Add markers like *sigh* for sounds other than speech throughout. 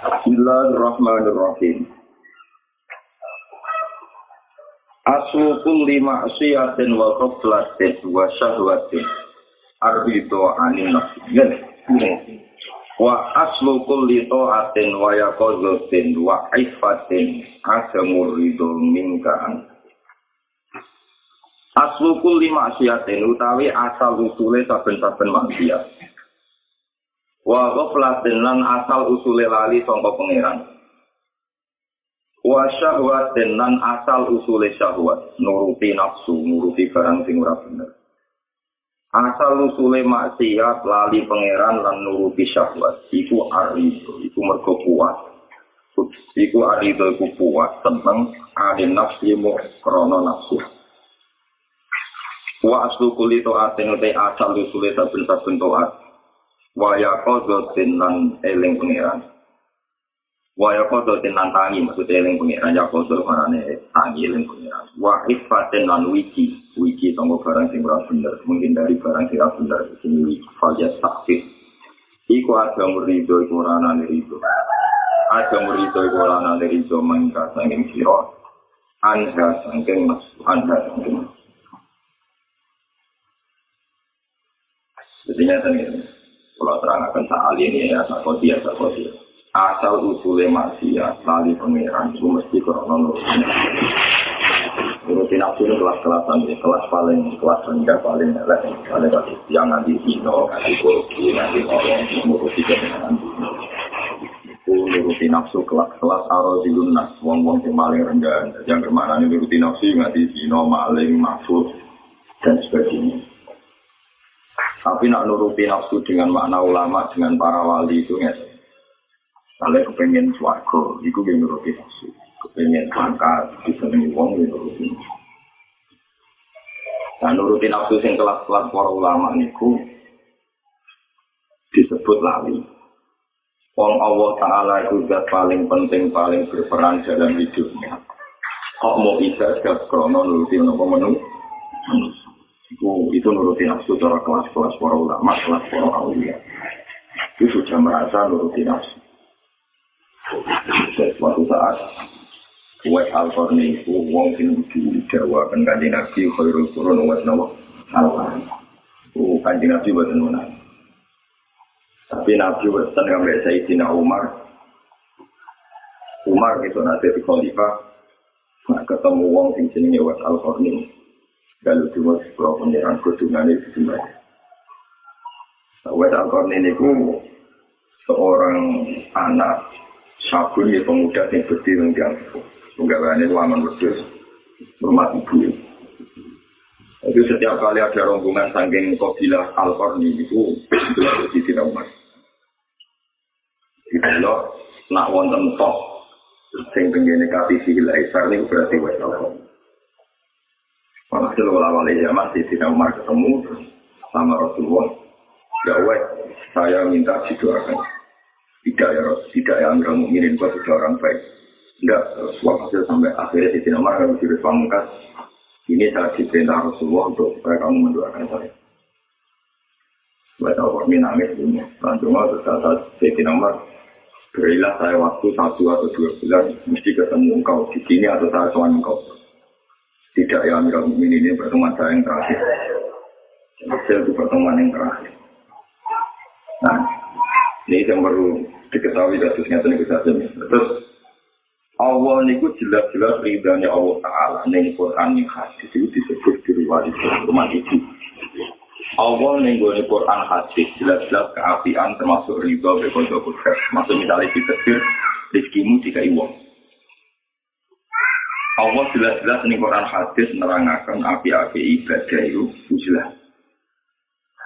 Bismillahirrahmanirrahim. Aslu kulli ma'siyatin wa qablatin wa syahwatin arbitu anin nafsi. Wa aslu kulli ta'atin wa yaqazatin wa ifatin asamur ridho minka Aslu kulli maksiatin utawi asal usule saben-saben maksiat. Wa ghaflatin lan asal usule lali sangka pangeran. Wa syahwatin lan asal usule syahwat. Nuruti nafsu nuruti barang sing ora bener. Asal usule maksiat lali pangeran lan nuruti syahwat. Iku arido iku mergo kuat. Iku arido iku kuat. Tentang ane nafsu mu krono nafsu. Wa aslu kulito aten asal usule saben-saben toat waya kodo lan eling pengiran. Waya kodo lan tangi maksudnya eling pengiran. Ya kodo marane tangi eling pengiran. Wa ifatin lan wiki wiki tonggo barang sing ora bener. Mungkin dari barang sing ora bener sing falja sakit. Iku ada murido iku ora ana rido. Ada murido iku ora ana rido mangka sanging sira. Anda sangking anda sangking Jadi nyata nih, kalau terang akan saat ini ya sakoti ya sakoti asal usulnya maksiat lali pangeran itu mesti kurang nurutin. Nurutin nafsu ini kelas-kelasan ya kelas paling kelas rendah paling elek. Paling kasih yang nanti sino kasih korupsi nanti orang nuruti kebenaran itu nuruti nafsu kelas-kelas aro di lunas wong-wong yang paling rendah. Yang ke mana ini nuruti nafsu nanti sino maling mafud dan sebagainya Tapi nak nuruti nafsu dengan makna ulama, dengan para wali itu ya. Kalau kepengen suarga, itu yang nuruti nafsu. Kepengen pangkat, bisa wong ya nuruti nafsu. Nah nuruti nafsu yang kelas-kelas para ulama niku disebut lali. Wong Allah Ta'ala itu zat paling penting, paling berperan dalam hidupnya. Kok mau bisa setiap krono nuruti nopo menu? Itu nuruti nafsu cara kelas-kelas para ulama, kelas para awliya. Itu sudah merasa nuruti nafsu. Suatu saat Uwais Al-Qarni itu wong sing di Jawa kan kanji Nabi khairul qurun Uwais Nawa Al-Qarni. Itu kanji Nabi buat menang. Tapi Nabi Westan ngambil Sayyidina Umar. Umar itu nanti di Khalifah. Ketemu wong sing jenenge Uwais Al-Qarni. Kalau cuma sebuah pengiran kudungan itu cuma Wes Alkor ini ku seorang anak sabun ya pemuda yang berdiri yang diangkuh. Penggawaannya itu aman berdiri rumah ibu. Itu setiap kali ada rombongan saking kabilah Alkor ini itu itu di tidak umat. Di belok nak wonten tok sing penggene kapisi hilai sarni berarti Wes Alkor. Walhasil zaman di Sina Umar ketemu sama Rasulullah. Ya weh, saya minta didoakan. Tidak ya Rasul, tidak ya Amir Mukminin buat orang baik. Enggak, walhasil sampai akhirnya di Sina Umar kami diri. Ini saya diperintah Rasulullah untuk supaya kamu mendoakan saya. Saya tahu kami nangis punya. Langsung terus di Sina Umar. Berilah saya waktu satu atau dua bulan, mesti ketemu engkau di sini atau saya soal engkau. Tidak ya Amirul Mukminin ini pertemuan saya yang terakhir. Hasil itu pertemuan yang terakhir. Nah, ini yang perlu diketahui kasusnya itu saja. Terus Allah niku jelas-jelas ridhanya Allah Ta'ala ning Quran yang hadis itu disebut di riwayat rumah itu. Allah ning Quran hadis jelas-jelas keapian termasuk ridho bekodo kudus. Maksud misalnya ditetir rizkimu jika iwong. Allah jelas-jelas ning Quran hadis nerangaken api-api ibadah itu jelas.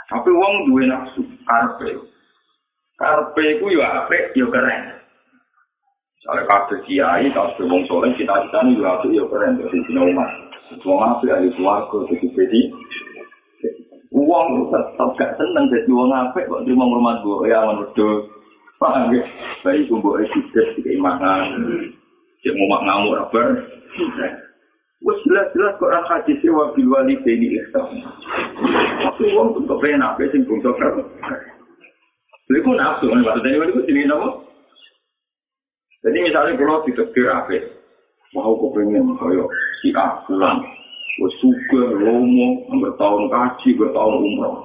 Tapi wong duwe nafsu karpe. Karpe iku yo apik yo keren. Soale kabeh kiai kabeh wong soleh cita-citane yo apik yo keren dadi dina umat. Wong apik ahli swarga dadi pedi. Wong tetep gak seneng dadi wong apik kok terima hormat bu ya wedhus. Paham ya? Baik kumbu esidus keimanan. Cek mau ngamuk apa? Wes jelas-jelas Quran hadis wa bil walidaini ihsan. Tapi wong untuk penak wis sing bungsu karo. Lha iku nafsu kan maksudnya iku jenenge napa? Jadi misalnya kalau ditegur apa, mau kau pengen kaya si A pulang, gue suka lomo, bertahun kaji, bertahun umroh.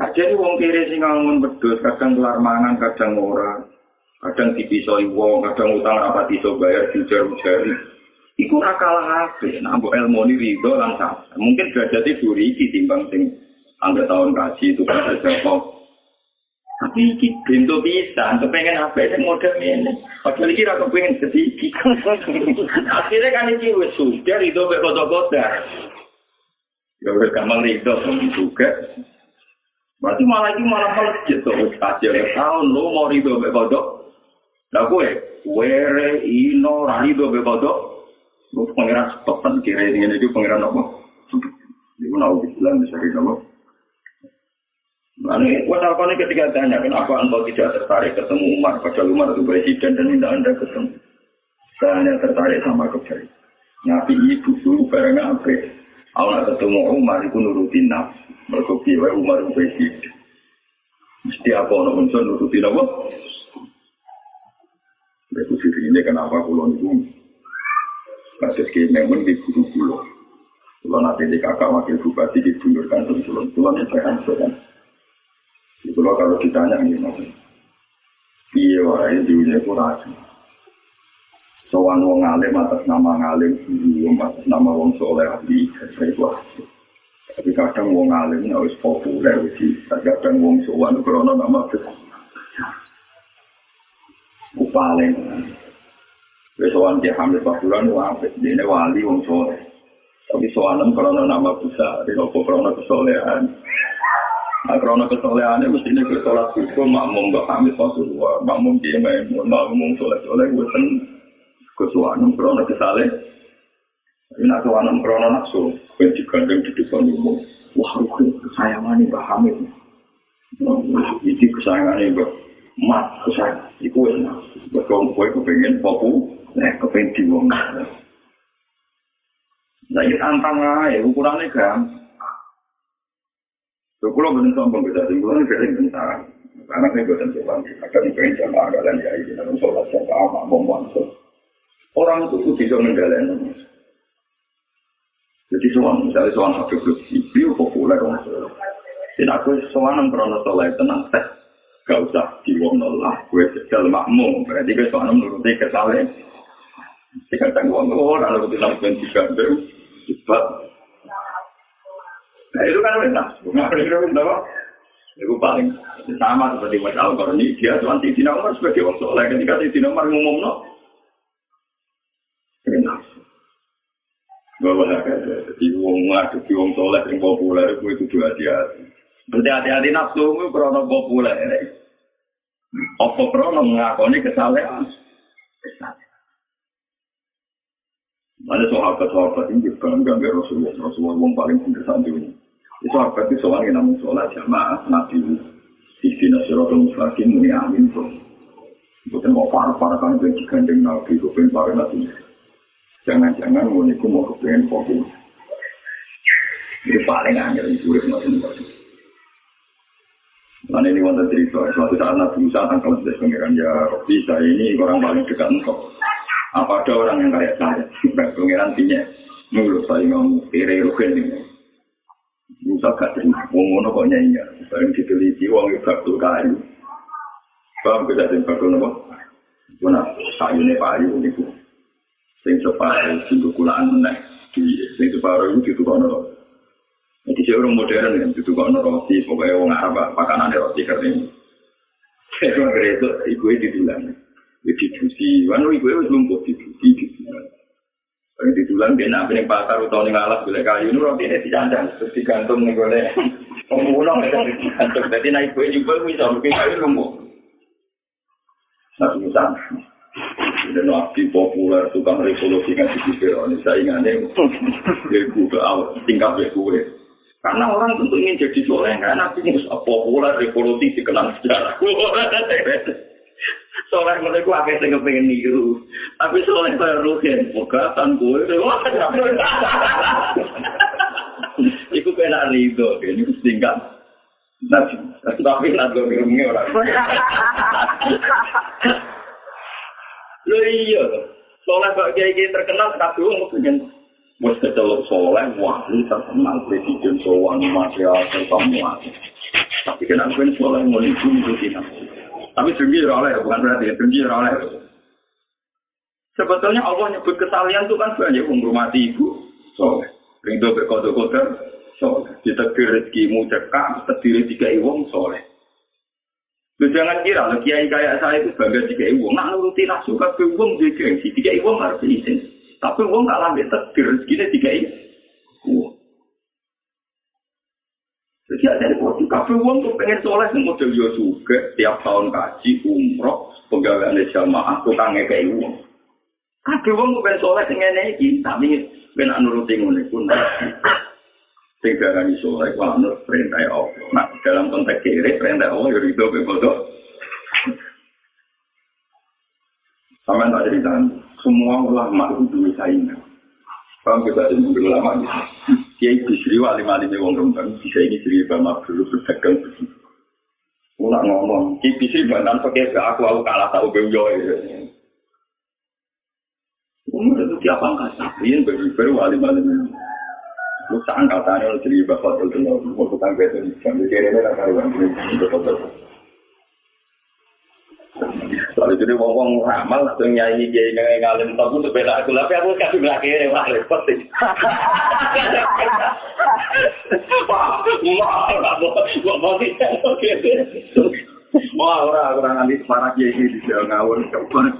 Nah, jadi wong kiri sing ngangun bedus, kadang kelar mangan, kadang ora, kadang dipisoi wong, kadang utang apa iso bayar diujar-ujari. Iku ora kalah ape, nah mbok ilmu ni rido lan Mungkin derajatnya duri iki timbang sing angga tahun kaji itu kan ada Tapi iki bento bisa, kepengen apa sih model ini. Padahal iki ra kepengen sedikit. *laughs* Akhirnya kan iki wis sudah itu mek kota-kota. Ya wis gampang itu juga. Berarti malah iki malah melejit tuh wis aja tahun lo mau rido mek kota. Lah kowe were ino ra rido mek kota. Lu pengiran stopan kira ini itu pengiran apa? Iku nau bilang bisa Lalu, apa nih ketika tanya, kenapa engkau tidak tertarik ketemu Umar? Padahal Umar itu presiden dan minta anda ketemu. Saya hanya tertarik sama kebaikan. Nabi ibu dulu bareng apa? Aku ketemu Umar, itu nurutin nafsu. Mereka biwa Umar itu presiden. Mesti apa orang unsur nurutin apa? Itu sih ini kenapa pulau itu kasus memang di guru pulau. Kalau nanti di kakak wakil bupati di bundur kantor pulau, pulau ini saya Itu loh kalau ditanya ini mas. Iya wae dunia kurang. Sowan wong alim atas nama ngalim, belum atas nama wong soleh ahli, saya itu Tapi kadang wong alim harus populer sih. Kadang wong sowan krono nama besar. Upaling. Sowan dia hamil pasulan wapit, dia wali wong soleh. Tapi sowanem krono nama besar, di nopo krono kesolehan. Nah, karena kesolehan itu mesti ini sholat subuh, makmum gak pamit Rasulullah, makmum dia main, makmum sholat sholat, gue sen kesuanum karena kesale. Tapi nak kesuanum karena nafsu, gue digandeng di depan umum. Wah, gue kesayangan nih Mbak Hamid. Ini kesayangan Mbak Mat, kesayangan. Iku enak. Betul, gue kepengen fokus, eh, kepengen diwong. Nah, ini tantang aja, ukurannya gampang. So, kalau benar sombong beda sih, kalau ini bentar. Karena saya buatan sombong, akan pengen jamaah kalian ya, ini dalam sholat jamaah, mau Orang itu bisa menggalen. Jadi soal misalnya soal Habib Lutfi, beliau populer orang. Dan aku soal nang krono soleh tenang teh, gak usah diwong lah, gue sejal makmum. Berarti gue soal nuruti kesalahan. Jika tanggung orang lalu bilang ben tiga cepat Nah itu kan enak. Nggak apa? Itu paling sama seperti Mas Al Qarni. Dia tuan Tidina Umar sebagai orang soleh. Ketika Tidina Umar ngomong no, enak. Bahwa jadi wong ngadepi wong soleh yang populer itu itu hati-hati. Berarti hati-hati nafsu itu krono populer. Apa krono mengakoni kesalahan? Kesalahan. Ada sahabat-sahabat ini bangga dengan Rasulullah. Rasulullah yang paling pintar saat ini. Itu apa itu soalnya namun sholat jamaah Nabi Isti Nasiratul Mustaqim ini amin. Bukan mau parah-parah kan itu digandeng Nabi, kepengen parah Nabi. Jangan-jangan itu mau kepengen fokus. Itu paling angel itu urip macam Nah ini wonten cerita, suatu saat Nabi Musa tangkal sedes pengiran ya Robi saya ini orang paling dekat engkau. Apa ada orang yang kayak saya? Pengiran tinya, menurut saya ngomong kiri rugen ini. Musa gak terima, wong ngono kok nyanyi. Bareng diteliti wong itu bakul kayu. Paham kita sing bakul nopo? Mana kayu ne payu niku. Sing separuh sing kulaan meneh. Sing separuh itu ditukokno. Jadi saya orang modern yang ditukokno roti, pokoknya wong Arab makanan roti kering. Saya kira itu ibu itu dibilang. Jadi dibusi, wanu ibu itu lumpuh dibusi, dibusi. Kalau di tulang dia nabi nih pasar atau nih ngalah boleh kayu. Ini roti ini dicandang terus digantung nih boleh pemulung itu digantung. Jadi naik gue juga bisa mungkin kayu lumpuh. Nabi Musa dan nabi populer tukang revolusi kan di Fir'aun saingannya. Gue ke awal tingkat gue karena orang tentu ingin jadi soleh karena nabi Musa populer revolusi dikenal sejarah *laughs* soleh ku akeh sing kepengin niru. Tapi soleh kaya ruhen, pegatan kowe. *laughs* Iku kena rido, ini tinggal. Tapi tapi gue ngirungnya orang. *laughs* iya. Soleh kok kiai-kiai terkenal kabeh wong pengen wis kecelok soleh wali terkenal presiden sowan material semua. Tapi kenapa kan soleh mau itu tidak. Tapi dengki oleh bukan berarti dengki oleh. Sebetulnya Allah nyebut kesalian itu kan banyak menghormati ibu soleh. Rindu berkotor-kotor soleh. Ditegir rezekimu cekak, terdiri tiga iwong soleh. Lu jangan kira, lu kiai kayak saya itu bangga tiga iwong. Nah, nuruti nafsu ke iwong gengsi. Tiga iwong harus izin. Tapi iwong gak lambat terdiri rezekinya tiga iwong. Jadi ada di kota, kafe uang tuh pengen soleh yang model yo juga. Tiap tahun kaji, umroh, pegawai jamaah, tukangnya kayak uang. Kafe uang tuh pengen soleh yang ini, tapi ben nuruti ngono pun sing darani soleh ku anut perintah Allah. Nah, dalam konteks kiri perintah Allah yo itu bodoh. Sama tak cerita, semua ulama itu dua saingan. Kalau kita ini ulama gitu. Kiai Bisri wali wali wong rembang bisa ini Bisri Bama dulu berdagang begitu. Mulak ngomong, Kiai Bisri bantan pakai aku aku kalah tahu benjoy. Umur itu tiap angkatan, ini baru wali wali Lu seangkatannya lu jadi bapak itu lo mau tukang betul di jam di kiri ini lah karuan ini betul Soalnya jadi ngomong ramal atau nyanyi dia ini ngalim tahu untuk beda aku tapi aku kasih belakang ini wah repot sih. Wah, wah, nggak mau, mau sih, oke. Wah, orang orang nanti semarang ini di jalan ngawur kapan.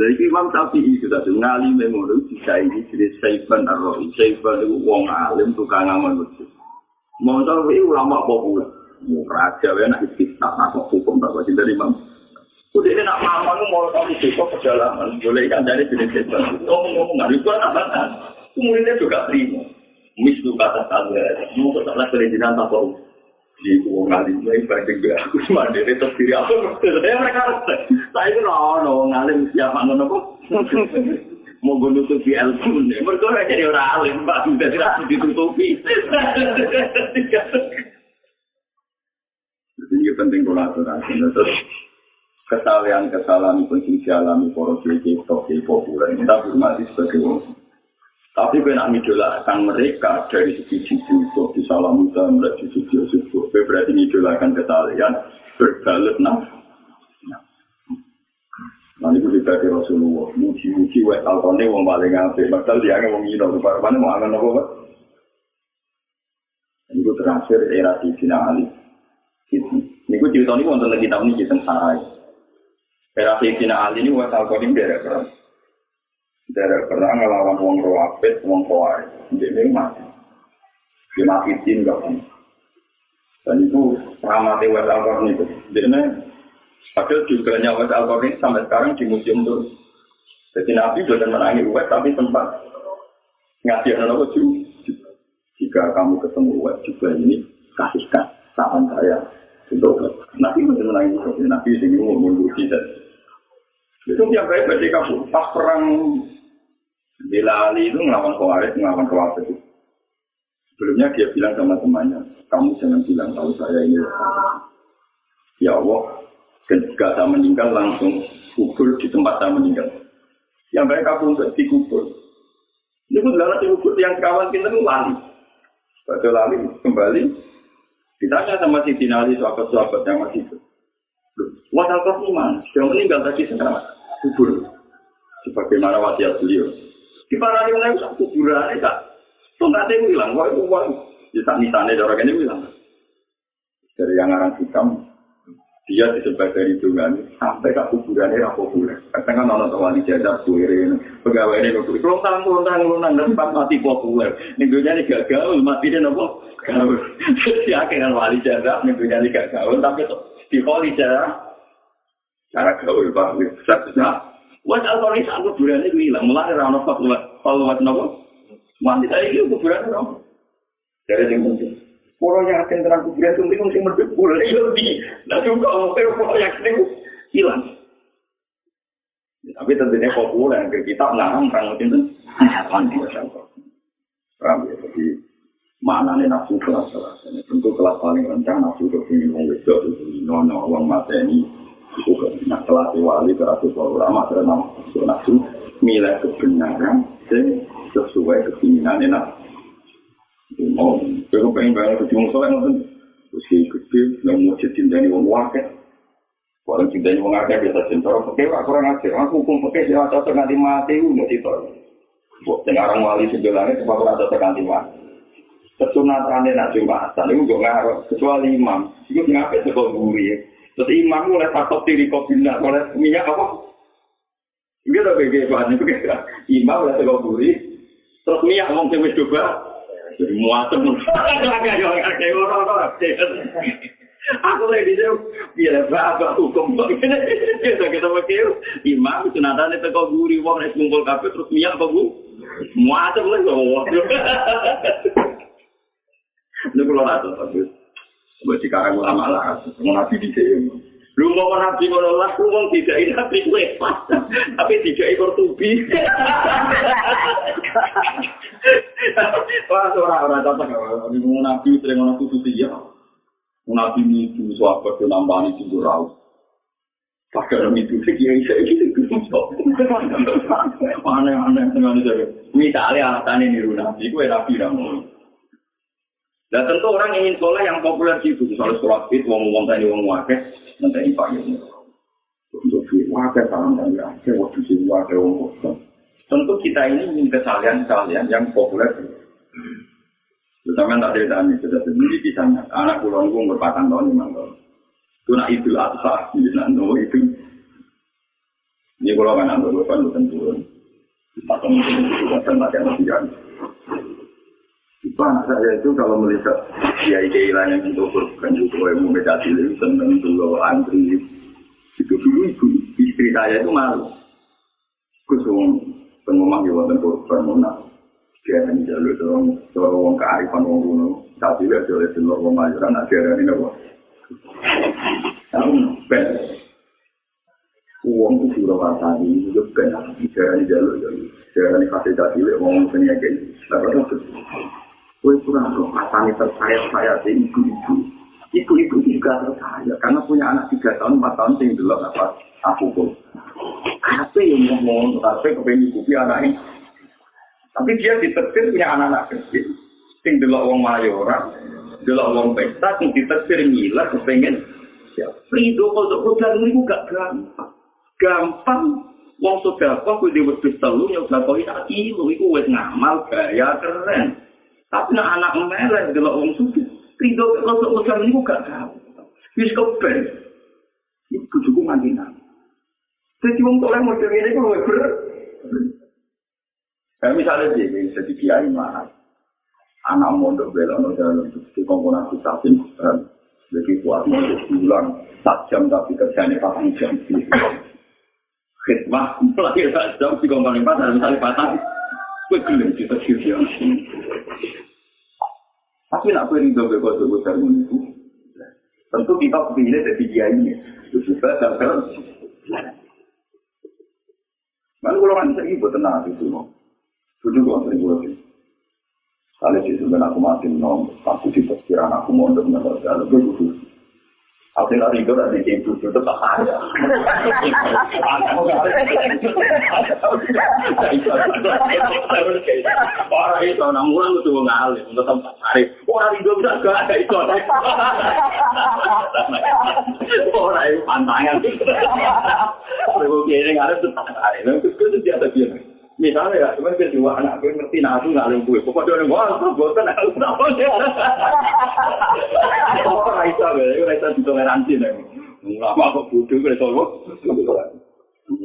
Lagi Imam Syafi'i sudah tuh ngalim memori bisa ini jadi Saifan Arrohi. Saifan itu wong alim tukang ngamal masjid. Mau tahu ulama populer. Mau raja, ya nak istiqah, nak hukum tak wajib dari Imam. Udah nak mama mau tahu besok perjalanan. Boleh kan dari jenis Saifan. Ngomong-ngomong, nggak itu anak-anak. Kemudian juga terima. Mis itu kata kalian. Mau ketemu kelejinan tak tahu. di uang ngalim lagi banding gue aku cuma dari terus diri aku saya mereka harus saya itu no no ngalim siapa ngono kok mau gue nutupi nih mereka udah jadi orang alim pak sudah tidak ditutupi jadi ini penting kolaborasi terus kesalahan kesalahan pun sing dialami para kiai kiai populer kita hormati sebagai orang Tapi gue nak ngidolakan mereka dari segi jiwa, di salam muda, mereka di segi jiwa. Gue berarti ngidolakan kesalahan, berbalut nafsu. Nanti gue dibagi Rasulullah, muji-muji, wek talkone wong paling ngabe. Padahal dia ngomong ngino, rupanya mau angan apa? Ini terakhir era di Sina Ali. Ini gue cerita ini wonten lagi tahun ini, kita sarai. Era di Sina Ali ini, wek talkone berek dari perang ngelawan wong rawapit, wong kawai, dia mati. Dia mati tim gak kan. Dan itu ramati West Alcorn itu. Dia padahal juga West Alcorn sampai sekarang di museum terus. Jadi Nabi sudah menangi West, tapi sempat ngasih anak juga. Jika kamu ketemu West juga ini, kasihkan saran saya Nabi sudah menangi West. Nabi mau mundur tidak. Itu yang baik berarti kamu pas perang Bila Ali itu ngelawan Khawarij, ngelawan Khawarij. Sebelumnya dia bilang sama temannya, kamu jangan bilang tahu saya ini. Ya Allah, ketika saya meninggal langsung kubur di tempat saya meninggal. Yang baik aku untuk dikubur. Ini pun adalah dikubur yang kawan kita itu lali. Pada lali kembali, ditanya sama si Dinali, sahabat-sahabat yang masih itu. Wasal kau mana? Sudah meninggal tadi sekarang kubur. Sebagaimana wasiat beliau. Di para usah kuburan ini tak. Tuh nggak ada yang bilang, wah itu uang. Di saat misalnya orang ini bilang. Dari yang orang hitam, dia disebut dari dungan sampai ke kuburannya apa populer. Kadang kan orang tua di kuirin, pegawai ini nutup. Kalau tangan, kalau tangan, kalau tangan, depan mati populer. Minggunya ini gak gaul, mati dia nopo gaul. *laughs* Jadi akhirnya wali jadar, minggunya ini gak gaul, tapi di wali jadar, cara gaul, Pak. Satu-satu. Wes alkoholis aku kuburan itu hilang, mulai rano fatwa, fatwa nopo. Mandi tadi kuburan nopo. Dari yang penting. Kalau yakin terang kuburan itu mungkin mesti merdek boleh lebih. Nah juga kalau itu hilang. Tapi tentunya populer, kita melarang perang itu mandi Perang ya, jadi mana nih nafsu kelas kelas. Tentu kelas paling rendah nafsu ke sini wedok itu nono uang mata ini Nah, kelas wali, kelas ulama, kelas nafsu, milih kebenaran, sesuai keinginan enak. Mau, aku pengen banget kecil soleh nonton. Usia gede, yang mau jadi dari wong wakil. Kalau cinta wong akeh biasa cinta, oke, aku kurang ajar. Aku hukum oke, dia cocok nanti mati, udah cinta. Buat sekarang wali sebelahnya, sebab aku cocok nanti mati. Kesunatannya nak jumatan, itu gak ngaruh. Kecuali imam, itu ngapain sekolah guri. Terus imam mulai takut diri kopinya, mulai minyak apa? Tapi kayak bahan itu kayak imam mulai sekolah guri. Terus minyak ngomong sih coba. Muatem. Aku lagi sini, biar apa hukum kita kita pakai imam kesunatannya sekolah guri, wong naik kumpul kafe terus minyak apa bu? Muatem lah, Ini kalau rasa tapi buat sekarang ulama lah, mau nabi di sini. Lu mau nabi kalau lah, lu mau tidak ini nabi gue tapi tidak ekor tubi. *laughs* Wah, orang-orang cocok kalau mau nabi sering mau nabi suci ya. Nabi itu suatu ke nambah itu jurau. Pakai nabi itu sih ya saya gitu Aneh-aneh dengan itu. Misalnya alasannya niru nabi, gue nabi namun. Nah tentu orang ingin soleh yang populer gitu, misalnya sholat itu, wong wong tadi wong wakil, nanti ini pak Untuk di wakil salam dan wakil, waktu di wakil wong wakil. Tentu kita ini ingin kesalian-kesalian yang populer. Terutama tak ada tanya, sudah sendiri di sana. Anak pulau itu berpatang tahun, lima tahun. Itu nak itu atau di sana, itu. Ini kalau kan anda lupa, itu tentu. Patang itu, itu kan tak ada yang Bang, saya itu kalau melihat kiai lain yang itu berbukan itu yang memecah diri, seneng dulu antri. Itu dulu ibu istri saya itu malu. Kusung pengomong ya wonten korban. Dia hanya jalur dorong dorong wong kearifan wong kuno. Tapi lihat oleh telur wong majuran nak dia ini nopo. Tahu ben. Uang itu sudah wasani itu ben. Dia hanya jalur jalur. Dia hanya kasih jadi wong penyakitan. Lalu Kue kurang loh, matanya tersayat saya si ibu-ibu. Ibu-ibu juga tersayat, karena punya anak tiga tahun, empat tahun, sing dulu apa aku pun. Kape yang ngomong, kape kepengen ibu anaknya. Tapi dia ditetir punya anak-anak kecil. Sing dulu wong mayoran, dulu wong pesta, sing ditetir ngiler, kepengen. Ya, Frido, kalau kodar ini gak gampang. Gampang, wong sudah kok, kudu wedus telu, yang udah kok tak kilo, itu wes ngamal, gaya keren. Tapi nak anak melek delok wong suci, rido kalau usaha ini gak tahu. Wis kepen. Iku cukup mandi. Jadi wong tolong mau jadi ini kalau ber. Kayak misalnya dia jadi kiai mana, anak mondok belok dalam di komponasi sasin, jadi kuat mondok bulan, tak jam tapi kerjanya patang jam. Khidmah, pelajari tak jam di komponasi patang, misalnya patang, gue gelem kita kiri Tapi nak beri dobe kode besar itu, tentu kita pilih dari dia ini. Juga dan Mana kalau kan saya ibu tenang itu, tujuh gua sering gua sih. Kali sih sebenarnya aku mati nom, aku sih perkiraan aku mau untuk menurut saya lebih Aku nggak rindu dari ibu itu tetap ada. Orang itu orang mulang itu ngalih untuk tempat hari. Orang rindu bisa gak ada itu. Orang pantangan. Kalau kiri ngalih itu tempat. Terus itu dia ada bilang. Misalnya ya, cuma kedua anak gue ngerti aku nggak ada gue. Pokoknya dia ngomong, gue kan aku tahu dia. Oh, Raisa, gue Raisa di toleransi nih. Lama kok bodoh gue tahu.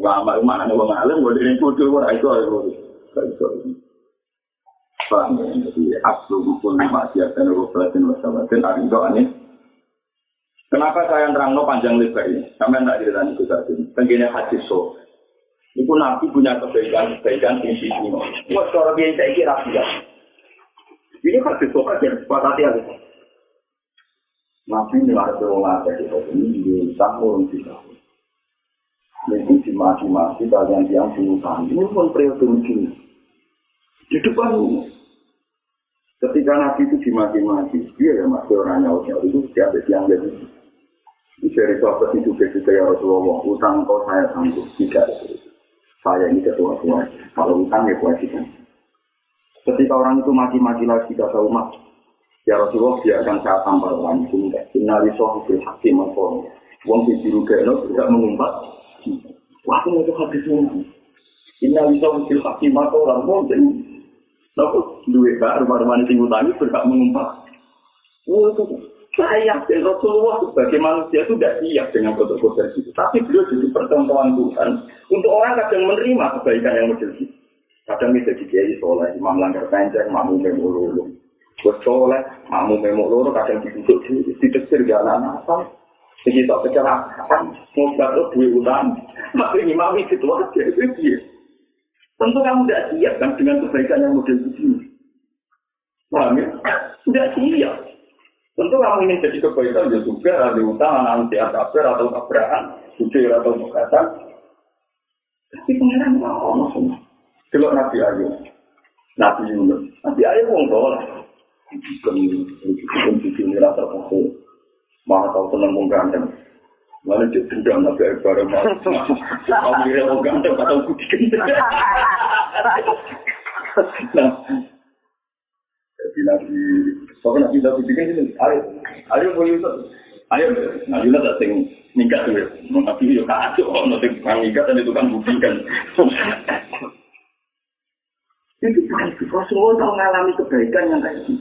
Lama mana nih bang Alim, gue dari bodoh gue Raisa, gue Raisa. Paham ya, jadi asal hukum maksiat dan rukulatin wasabatin, arindo aneh. Kenapa saya nerang panjang lebar ini? Sampai nggak dirilan itu tadi. Tenggine hadis so. Iku nabi punya kebaikan-kebaikan di sini. Wah, cara dia saya kira tidak. Ini kan sesuatu yang sepatati ada. Nabi nilai berolahraga dari ini di tahun kita. Jadi di mati-mati kalian yang bunuh Ini pun periode begini. Di depan Ketika Nabi itu dimati-mati, dia ya masih orang nyawa itu dia ada yang jadi. Ini dari sahabat itu juga ya Rasulullah, utang kau saya sanggup tidak. Saya ini ketua tua. Kalau utang ya kewajiban. Ketika orang itu mati-mati lagi kata umat, ya Rasulullah biarkan saya tampar orang itu enggak. Innalisoh bil hakim al Wong di biru tidak mengumpat. Wah, itu habis ngomong. Innalisoh bil hakim baru baru mana sing utangi berhak mengumpat. Wah, saya yakin Rasulullah sebagai manusia itu tidak siap dengan kode-kode itu. Tapi beliau jadi percontohan Tuhan untuk orang kadang menerima kebaikan yang model itu. Kadang bisa dikiai soleh, imam langgar panjang, mamu memu lulu. Buat soleh, mamu memu lulu, kadang duduk di jalan apa. Jadi tak kecelakaan, mau jatuh duit utang. Imam itu aja, itu dia. Tentu kamu tidak siap kan dengan kebaikan yang model itu. Paham ya? Tidak siap. Tentu kamu ingin jadi kebaikan ya juga ada utang, nanti ada kafir atau tabrakan, jujur atau mengatakan. Tapi pengiran mau semua. Kalau Nabi Ayub, Nabi Yunus, Nabi Ayub wong soleh. Bukan bukan cucu rasa kasih. Mana tahu senang wong ganteng. Mana dia dendam Nabi Ayub bareng mau. Kamu kira wong ganteng atau putih *laughs* Nah, jadi Nabi Pokoknya nanti kita bikin ini, ayo, ayo boleh itu, ayo, nah juga tak sing nikah tuh, tapi yo kacau, nanti tukang nikah dan tukang buktikan. Itu bukan Rasulullah tahu mengalami kebaikan yang kayak gitu.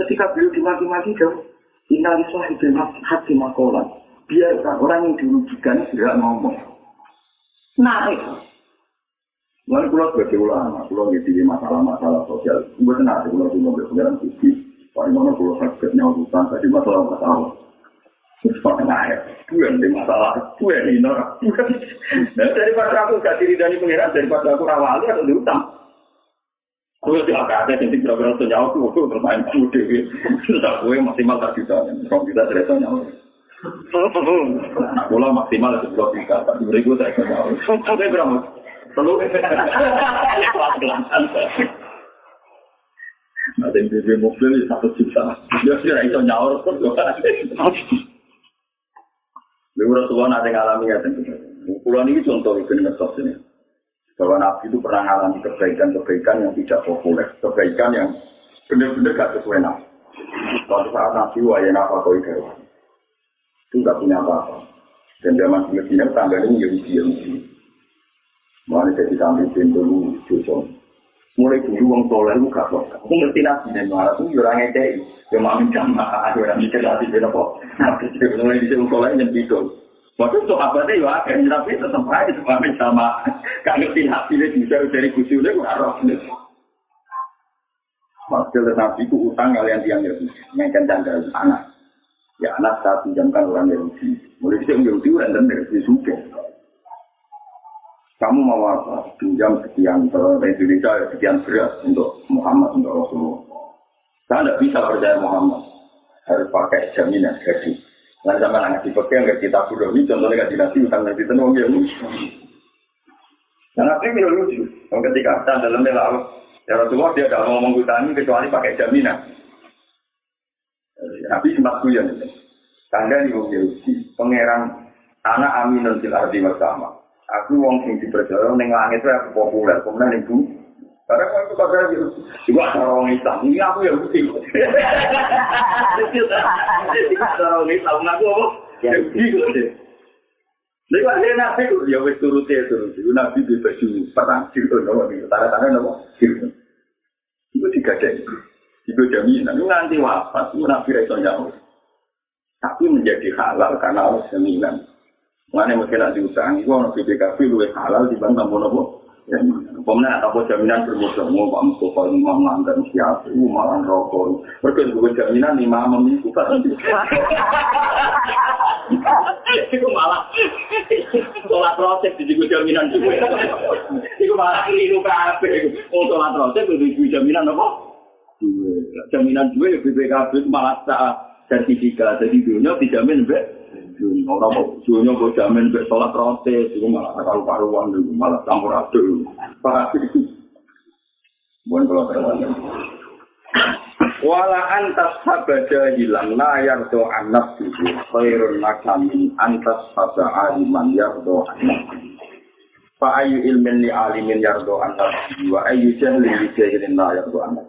Ketika beliau dimaki-maki jauh, inalislah itu hati makolan. Biarkan orang yang dirugikan tidak ngomong. Naik. Mulai pulau sebagai ulama, pulau di masalah-masalah sosial. Gue tenang, pulau di mobil pengiran tinggi. Paling mana kalau sakit nyawa hutan, tadi masalah masalah. Terus pakai naik, gue yang masalah, gue yang norak. Nah, daripada aku gak diri dari pengiran, daripada aku rawali atau di hutan. Gue tidak ada yang tidak berapa nyawa, gue bermain kamu dewi. Sudah gue maksimal tak juta, kalau kita cerita nyawa. Nah, bola maksimal itu dua juta, tapi beriku saya ke nyawa. Saya berapa? Telur. Yang beli mobil satu juta. Dia kira itu nyaur kok. Lalu Rasulullah nanti ngalami ya Pulau ini contoh itu ngesos ini. Bahwa Nabi itu pernah mengalami kebaikan-kebaikan yang tidak populer, kebaikan yang benar-benar gak sesuai Nabi. Suatu saat Nabi wayang apa kau itu itu nggak punya apa-apa. Dan zaman di Medina tangganya Yahudi Yahudi. Mulai jadi sambil pintu Joson. Mulai dulu wong soleh lu gak kok. Aku ngerti nabi dan malah tuh orang ngekei. Ya mami jamaah, ada orang mikir nabi dan apa. Nabi mulai di wong soleh yang gitu. Waktu itu abadnya ya akhirnya nabi tetap aja mami sama. Gak ngerti nabi dia bisa dari kusiulnya gue arah. Maksudnya nabi itu utang kalian tiang Yahudi. Yang canda anak. Ya anak saya pinjamkan orang Yahudi. Mulai di sini Yahudi orang dan dari suke. Kamu mau apa? Pinjam sekian ke Indonesia, sekian beras untuk Muhammad, untuk Rasulullah. Saya tidak bisa percaya Muhammad. Harus pakai jaminan gaji. Nah, sama anak dipegang ke kita sudah ini, contohnya gaji nasi, utang nasi tenung, ya. Nah, nanti ini lucu. Ketika kita dalam laut, ya Rasulullah dia tidak mau ngomong utang kecuali pakai jaminan. Nabi sempat kuyon. Tanda ini Pangeran anak aminun fil ardi bersama. Aku wong sing dipercaya ning langit aku populer, kemudian ning bumi. Karena kalau itu kata dia, juga ada orang Islam, ini aku yang bukti. Ada orang Islam, aku apa? Ya bukti. Lalu akhirnya nabi itu, ya wis turutnya turut. Itu nabi di baju perang, gitu, nama gitu. Tanda-tanda nama, gitu. Itu tiga jam. Itu jaminan, itu nanti wafat, nabi itu nyawa. Tapi menjadi halal karena Allah jaminan. Mana mungkin nak diutang, itu orang BPKB lebih halal dibanding tamu nopo. Ya, pemenang atau jaminan bermusuh mau Pak Mustafa Imam Langgan siapa, itu malah rokok. Mereka juga jaminan lima memiku kan. Itu malah sholat proses di juga jaminan juga. Itu malah keliru kafe. Oh sholat proses itu jaminan apa? Jaminan ya BPKB malah sertifikat. Jadi dunia dijamin be. Ora kok dunya kok jamin mek salat rote, iku malah karo karuan iku malah campur aduk. Pak. Bukan kalau terlalu. Wala antas habada hilang la yardo anak suci khairun makamin antas haba aliman yardo anak Fa ayu ilmin li alimin yardo anak wa ayu jahlin li jahilin la yardo anak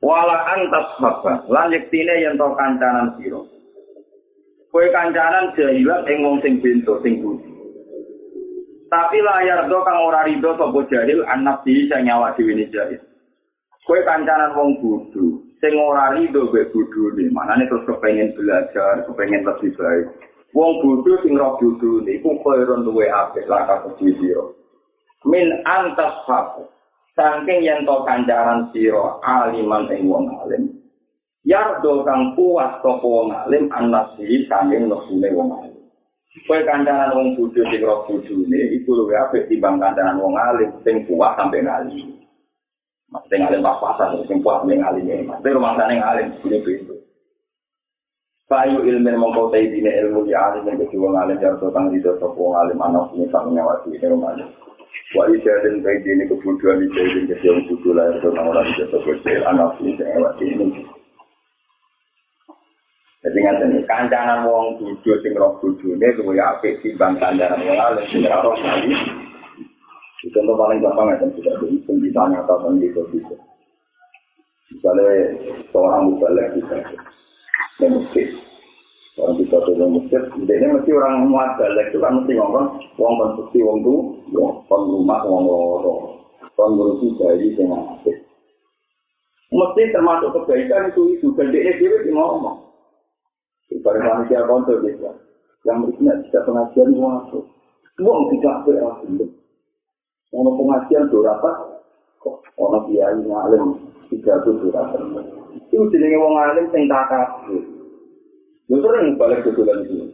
Wala antas haba lan yektine yen to kancanan sira Kowe kancanan jahilan ing wong sing bento sing budi Tapi layar do kang ora rido sapa jahil anak di sing nyawa dhewe jahil Kowe kancanan wong bodho, sing ora rido mbek bodhone, manane terus kepengin belajar, kepengin lebih baik. Wong bodho sing roh bodhone iku koyo duwe apik langkah kudu sira. Min antas hak. Saking yen to kancanan sira aliman ing wong alim. Yardo kang puas sapa wong alim anasi saking nafsune wong alim. Kowe kancanan wong bodho sing roh bodhone iku luwih apik timbang kancanan wong alim sing puas sampe ngali. Maksudnya ngalim pas-pasan, sing kuat ning ngalim ini. Maksudnya rumah sana ngalim, ini itu. Kayu ilmu mongkau tayi dine ilmu di alim yang kedua ngalim jarto tang di dosa po ngalim anak ini sama ngawasi ini rumah Wa ija dan tayi dine kebuduan ija dan kedua budu lahir do nang orang di dosa kecil anak ini yang ngawasi ini. Jadi ngerti kancanan wong budu sing roh budu ini apik timbang kancanan wong alim sing roh ngalim. Contoh paling gampang ya, sudah dihitung ditanya atau gitu gitu. Misalnya seorang mubalek bisa di masjid, orang bisa di masjid, ini mesti orang muat balik itu kan mesti ngomong, uang konstruksi uang itu, uang rumah uang loro, uang ngurusi dari dengan masjid. Mesti termasuk kebaikan itu itu, dan dia sendiri ngomong. Ibarat manusia kontor gitu, yang berikutnya tidak pengajian itu, uang tidak berarti. Ono pengajian do rapat, kok ono kiai ngalim tiga tuh do rapat. Itu jenenge wong alim sing takabur. Lho sering balik ke bulan itu.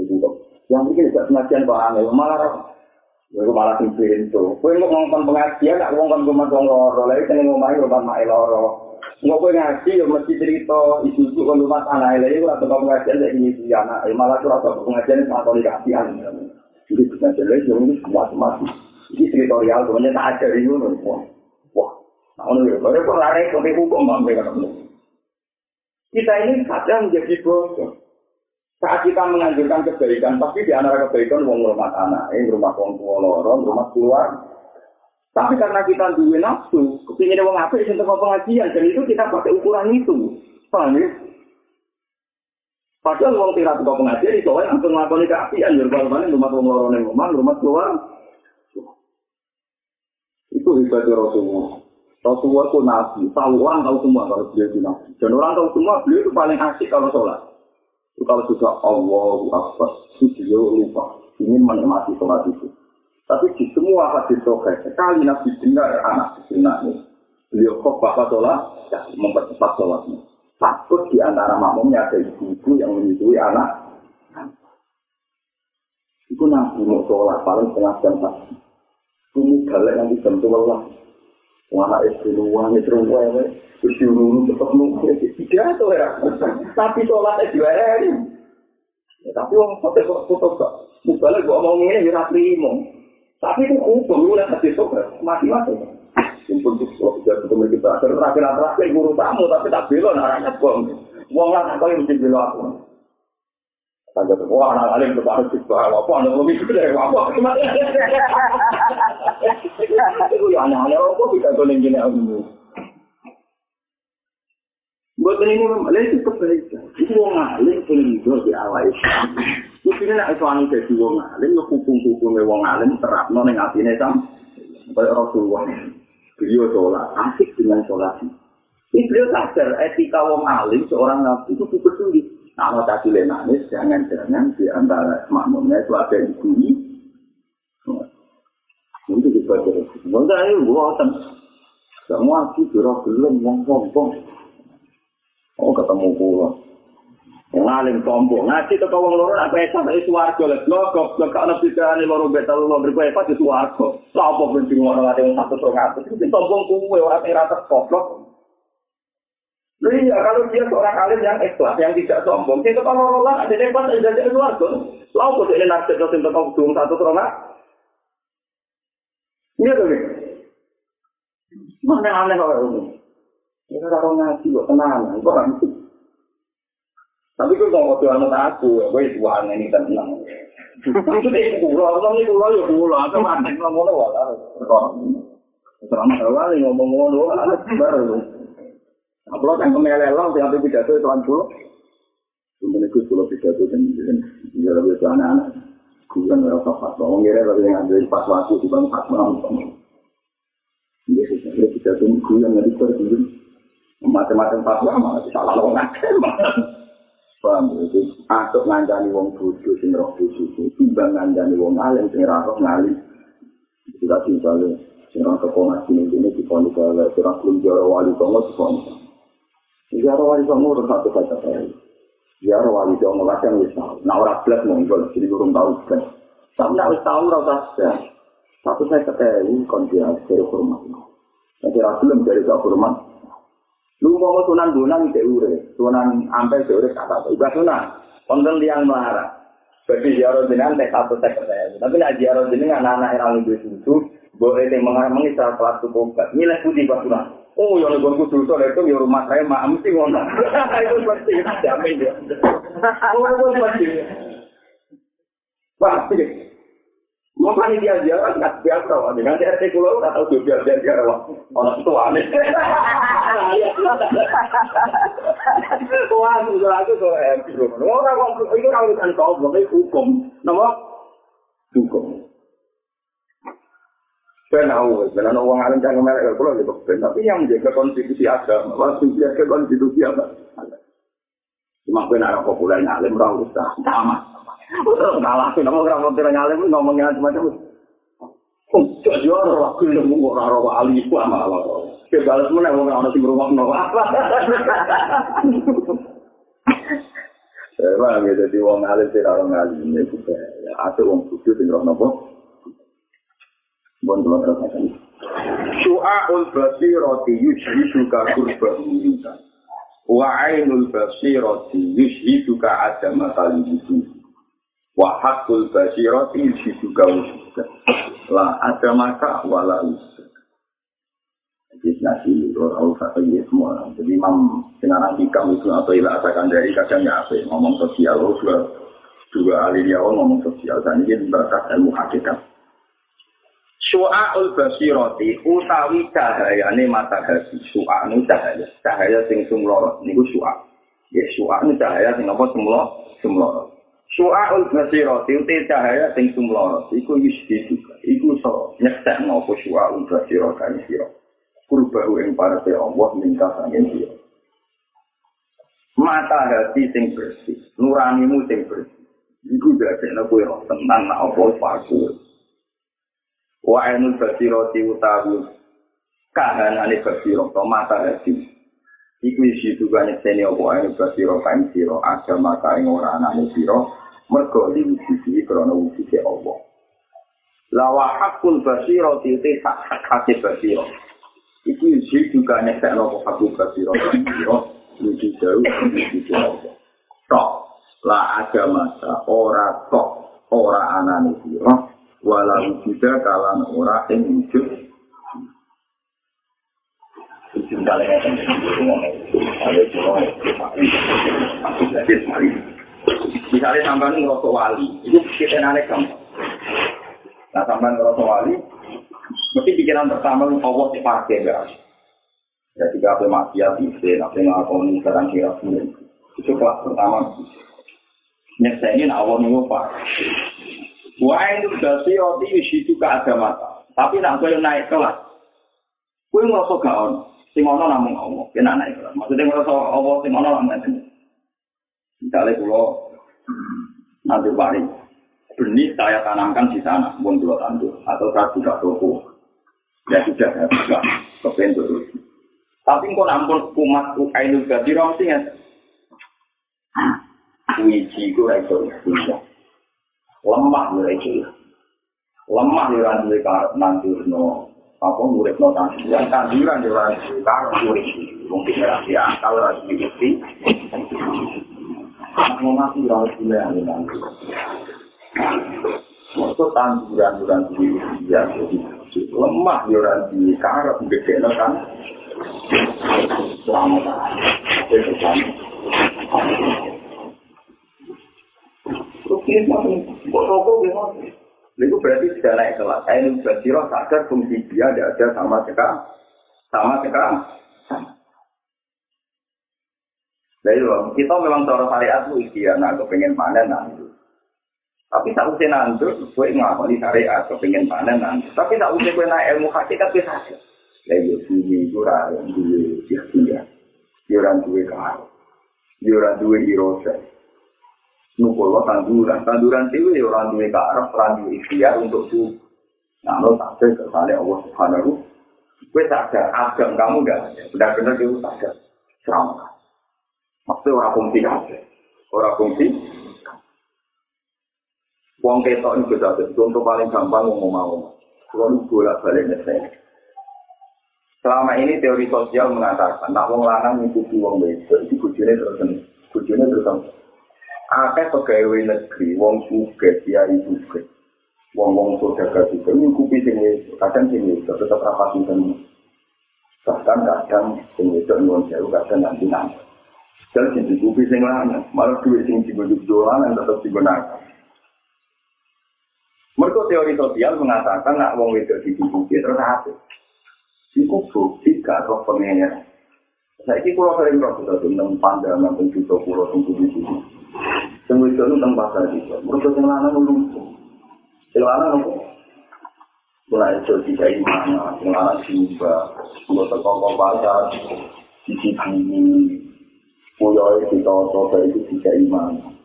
Itu kok. Yang mungkin tidak pengajian Pak Angel, malah Lalu malah pintu. Kowe kok ngomong pengajian, nak ngomong rumah wong loro, lha iki ning omahe rumah mak loro. Kowe ngaji, yo mesti cerita isu-isu kon rumah tanah lha iku atau pengajian lek ini anak, malah ora pengajian sama komunikasian. Jadi pengajian lek yo semua-semua. Ini teritorial, kemudian tak ada di mana. Wah, wah. Nah, ini kalau kok lari ke hukum, mampu Kita ini kadang menjadi bodoh. Saat kita menganjurkan kebaikan, pasti di antara kebaikan wong rumah anak, ini rumah wong tua lorong, rumah keluar. Tapi karena kita duwe nafsu, kepingin wong apa itu untuk pengajian, dan itu kita pakai ukuran itu. Paham ya? Padahal wong tidak suka pengajian, itu orang langsung melakukan keapian, rumah rumah wong lorong rumah, rumah keluar. Itu hebatnya Rasulullah. Rasulullah itu nabi. Tahu orang tahu semua kalau beliau itu nabi. Dan orang tahu semua beliau itu paling asik kalau sholat. Itu kalau sudah Allahu Akbar, itu beliau lupa. Ingin menikmati sholat itu. Tapi di semua hadis sokai, sekali nabi dengar anak ini. Beliau kok bapak sholat, ya, mempercepat sholatnya. Takut di antara makmumnya ada ibu-ibu yang menyusui anak. Itu nabi mau sholat paling setengah jam pagi. Ini galak nanti jam tua lah. Wah, itu luang, itu luang, itu diurung, tetap nunggu. Tidak itu ya. Tapi sholatnya diwari. Ya, tapi orang kok kok. Misalnya gua mau ini, ya terima. Tapi itu hukum, lu lihat hati sobat. Mati-mati. Simpul tuh, kalau tidak ketemu kita. Terakhir-terakhir guru tamu, tapi tak belon, arahnya bom. Wong lah, apa yang mesti belon aku. Tanda wah anak alim tuh harus dibawa apa anak lebih gede apa gimana? Itu ya anak anak apa bisa tuh nih gini aku. Buat ini memang itu kebaikan. Itu wong alim pun di awal itu. Mungkin nak itu anu jadi wong alim, hukum hukum wong alim terap nong yang hati nesam. Kayak Rasulullah. Beliau sholat, asik dengan sholat. Ini beliau sadar etika wong alim seorang nabi itu cukup sulit. Kalau tadi nangis, jangan-jangan di antara makmumnya itu ada yang bunyi. Itu juga terus. Enggak, ini buatan. Semua sih jurah belum, sombong. Oh, ketemu pulang. Ngalim sombong. Ngaji ke kawang loro, apa yang sampai suarga. Logok, logok, ada pikiran loro betal, loro berkuah, apa di suarga. Lapa benci ngomong ada yang satu satu. Itu sombong kuwe, orang yang rata koplok. Iya, kalau dia seorang alim yang ikhlas, yang tidak sombong, itu kalau Allah ada hebat, ada jadi luar tuh. Lalu kok ini nasib dosen tentang dua satu terona? Iya tuh, Mana aneh kalau ini? Ini kalau ngaji kok tenang, kok kan Tapi kok mau waktu anak aku, gue itu aneh ini tenang. Itu deh pulau, orang ini pulau ya pulau, atau mati ngomong walau. Selama awal ngomong ngono, anak baru. Apa kan kemelelang, tiap pidato itu kan pulau. Kemudian itu pulau pidato dan dia lebih ke anak-anak. Kuyan merasa fatwa, orang kira lebih ngambil pas waktu di bang fatwa. Ini sebenarnya pidato kuyan nggak dipercaya. macam-macam fatwa malah salah lo Asuk ngancani wong bodoh sing roh bodoh timbang ngancani wong alim sing ra roh ngali. Itu tak misalnya sing ra teko ngaji ning kene di pondok kala sira jaro wali songo pondok. Jaro wali songo ora satu kata saya. Jaro wali songo lacang wis tau. Nah ora blas monggo jadi urung tau kan. Sampe wis tau ora usah. Satu saya ketemu kon dia hormat. Nanti ra belum dari hormat. Lu mau sunan bonang cek ure, sunan ampe cek ure kata apa? Ibadah sunan, konten tiang melara. Bagi ziarah jenengan teh satu teh kata Tapi nak ziarah jenengan anak-anak yang lebih susu, boleh mengarang mengisah kelas tuh obat. Nilai putih pas sunan. Oh, yang gue kudu itu itu di rumah saya mak mesti ngono. *laughs* Itu pasti jamin ya. Oh, itu pasti. Pasti. Mau dia ziarah nggak biasa, dengan RT pulau atau juga biasa ziarah. Orang tua aneh. *laughs* Orang orang kau orang alim jangan mereka kalau lebih ben, tapi yang menjaga konstitusi agama, waktu menjaga konstitusi apa? Cuma benar populer alim orang usah sama. Kalah sih, nama orang populer alim ngomongnya macam-macam. Oh, jadi orang wakil yang mau orang wali itu malah. Oke, balas mana mau nggak sing rumah mau apa? Ya, bang, ya jadi wong alim sih orang alim ini juga. Ya, ada wong suci sing roh nopo. Bon tuh terus aja. Su'aul basirati yushhiduka kurba minka. Wa ainul basirati yushhiduka adama talibudu. Wa haqqul basirati yushhiduka wujuda. La adamaka wala usuda. Jadi nasi orang usah ya semua. Jadi imam dengan hikam itu atau ilah asakan dari kadang ya apa ngomong sosial dua dua ahli dia ngomong sosial dan ini bakat ilmu hakikat. Su'aul basiroti utawi cahayane mata hati. Su'anu cahaya. Cahaya sing sumlorot. Niku su'a. Ya su'anu cahaya sing apa sumlorot. Sumlorot. Su'aul basiroti uti cahaya sing sumlorot. Iku yusdi juga. Iku so nyektek nopo su'aul basirotani kurbahu ing parate Allah minta sangin dia. Mata hati sing bersih, nuranimu sing bersih. Iku dadekno kowe ora tenang nak apa paku. Wa ainul basirati utawi kahanane basiro to mata hati. Iku isi juga nyekseni apa ainul basiro kain siro agama kain ora anane siro mergo diwujudi krana wujudi Allah. Lawa hakul basirati te hak hak basiro. Iku isi juga nyekak nopo hakul basiro siro lucu jauh lucu jauh. Tok la ada masa ora tok ora anane siro walau juga kalan ora yang wujud. Misalnya sampai ngerosok wali, itu kita nanek gampang. Nah sampai ngerosok wali, Mesti pikiran pertama Allah dipakai guys. Ya jika apa maksiat bisa, apa ngakoni sekarang kira pun itu kelas pertama. Nyeksa ini Allah nih pak. Wah itu berarti roti itu ke agama. Tapi nak kau naik kelas, kau nggak so gaon. Sing ono namung Allah, kena naik kelas. Maksudnya nggak so Allah sing ono namung itu. Misalnya kalau nanti pari, benih saya tanamkan di sana, pun dua tandur atau saya buka toko. Ya sudah, ya buka kepentur. Tapi kok nampun kumat ainul gadi rong sing Wiji ku ra iso Lemah ora iso. Lemah ora duwe karep nanturno apa uripno tanduran tanduran ora duwe karep urip. Mungkin ora ya kalau ora diikuti. Mau mati ora duwe nanti. Waktu tanduran-tanduran di ya, lemah ya orang di karep gede kan Selamat. Itu gimana? Itu berarti sudah naik kelas. Saya ini berjiro sadar fungsi dia tidak ada sama sekali. Sama. Nah itu, kita memang cara syariat itu ikhtiar, nah kepengen panen nanti. Tapi tak usah nandur, gue ngakoni syariat, kepengen panen nanti. Tapi tak usah gue naik ilmu hakikat bisa saja. Ya iya, bumi itu orang duwe ikhtiar. Ya orang duwe karo. Ya orang duwe irosa. Nukul tanduran. Tanduran itu ya orang duwe karo, orang duwe ikhtiar untuk itu. Nah, lo tak ada kesannya Allah Subhanahu. Gue sadar, agam kamu gak ada. Benar-benar dia sadar. Serang. Maksudnya orang fungsi kabeh. Orang fungsi. Wong ketok itu saja. Contoh paling gampang ngomong mau. Kalau bolak balik nyesel. Selama ini teori sosial mengatakan, nak wong lanang ngikuti wong wedok, di bujune terus bujune terus akeh pegawai negeri, wong suge, kiai suge, wong wong saudagar juga ngikuti sing kadang wedok tetap rapati tenan. Bahkan kadang sing wedok nyuwun sewu kadang nanti nanti. Dan sing dikupi sing lanang, malah duit sing dibujuk dolan tetap digunakan. Mereka teori sosial mengatakan nak wong wedok dikupi terus apa? Iku bukti karo pengen. Saya ini kalau sering roh kita tentang pandangan tentang juta pulau tentang budi budi. Semua itu tentang pasal itu. Mereka yang lana nunggu. Yang lana nunggu. Mulai itu tidak iman, yang lana simba, kalau terkongkong pasal, di sini, mulai kita coba itu tidak iman.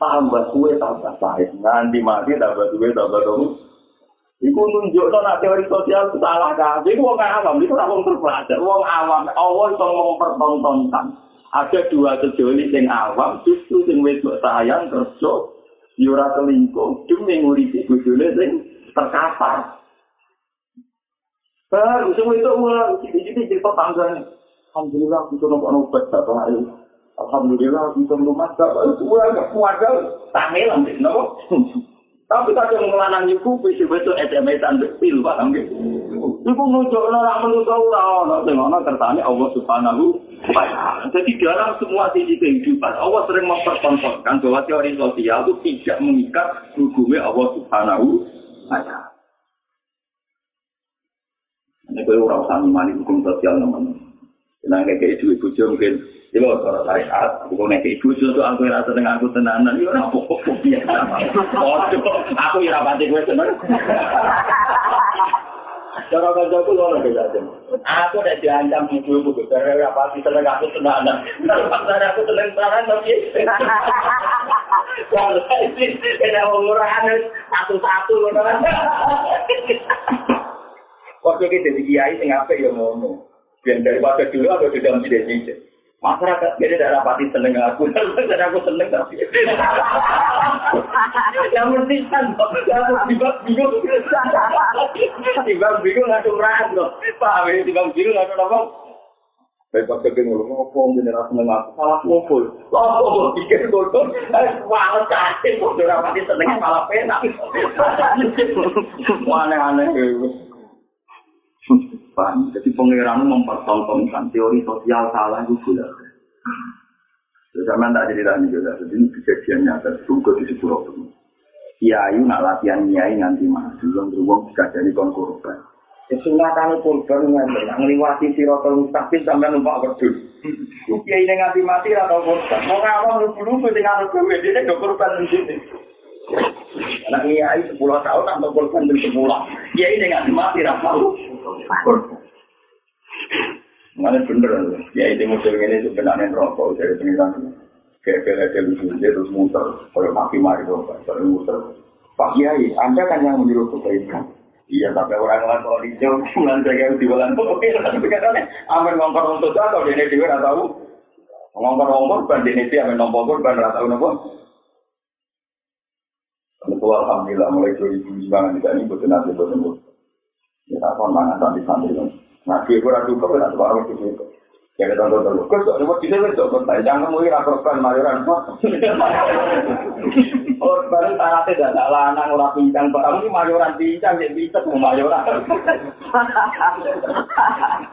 Tambah kue tambah pahit, nanti mati tambah kue tambah dong. Iku nunjuk no nak teori sosial itu salah kan? Iku wong awam, itu orang terpelajar. Wong awam, Allah itu mempertontonkan. Ada dua sejoli yang awam, justru yang wedok sayang kerja, yura selingkuh, demi nguripi bujune sing terkapar. Baru semua itu ulang, jadi cerita tangga Alhamdulillah bisa nombor obat bapak ayu. Alhamdulillah bisa rumah bapak itu ulang gak kuat Tamil nanti, nopo. Tapi kadang ngelanang iku wis besok SMS-an pil paham nggih. Iku nunjukno ora menungso ora ono sing ono kersane Allah Subhanahu wa taala. Jadi dalam semua sisi kehidupan Allah sering mempertontonkan bahwa teori sosial itu tidak mengikat hukumnya Allah Subhanahu wa taala. Ini kalau orang usah ngimani hukum sosial namanya. Nah, kayak ibu ibu mungkin Mau cara syariat, aku nek ibu itu aku rasa dengan aku tenanan, apa-apa biasa. aku ya rapati gue seneng. Cara kancaku ngono beda Aku udah diancam ibu ibu gara rapati seneng aku tenanan. Pasar aku seneng tenanan tapi. Kalau ini kena umurahan satu-satu ngono kan. Waktu kita jadi kiai sing apik ya ngono. Biar daripada dulu aku di dalam tidak masyarakat beda tidak rapati seneng aku. *laughs* Dan aku seneng tapi *laughs* yang penting kan aku tiba bingung. *laughs* Tiba bingung nggak rahat loh paham ya? Tiba bingung nggak apa? Baik pas kepen ngomong ngopo ngene ra seneng aku? Salah ngumpul. Apa kok pikir bodoh? Wah, cacing. Kok ora pati seneng malah penak. Aneh-aneh Paham? Jadi pengiran mempertontonkan teori sosial salah itu gula. Terus sama tak jadi tadi juga, jadi kejadian nyata juga di itu. Kiai nak latihan kiai nanti maju, belum beruang bisa jadi korban. Ya sunatan korban nganti ngliwati sirotol mustaqim sampai numpak wedhus. Kiai ini nganti mati atau korban. Mau ngawang lupa-lupa dengan korban, dia korban sendiri. Anak kiai sepuluh tahun atau korban dari sepuluh. Kiai ini nganti mati atau Mana bener, ya ini model ini sebenarnya rokok dari pengiran. Kayak kayak lucu dia terus muter, kalau maki mari dong, kalau muter. Pak Kiai, Anda kan yang menyuruh kebaikan. Iya, tapi orang lain kalau hijau, bulan saya di bulan itu, oke, tapi katanya, amin ngongkor untuk atau dia ini dia tahu. Ngongkor-ngongkor, ban di ini amin ngongkor, ban nopo. Itu alhamdulillah mulai 2009 tidak ini betul nanti betul. Ya, tak mangan santri-santri kan. Nah, dia kurang duka, kan ada orang itu itu. Jadi tonton-tonton, kok sok nyebut bisa kan sok kontak, jangan mungkin laporkan mayoran. Korban tanah tidak ada lanang orang pincang, kamu ini mayoran pincang, jadi mau mayoran.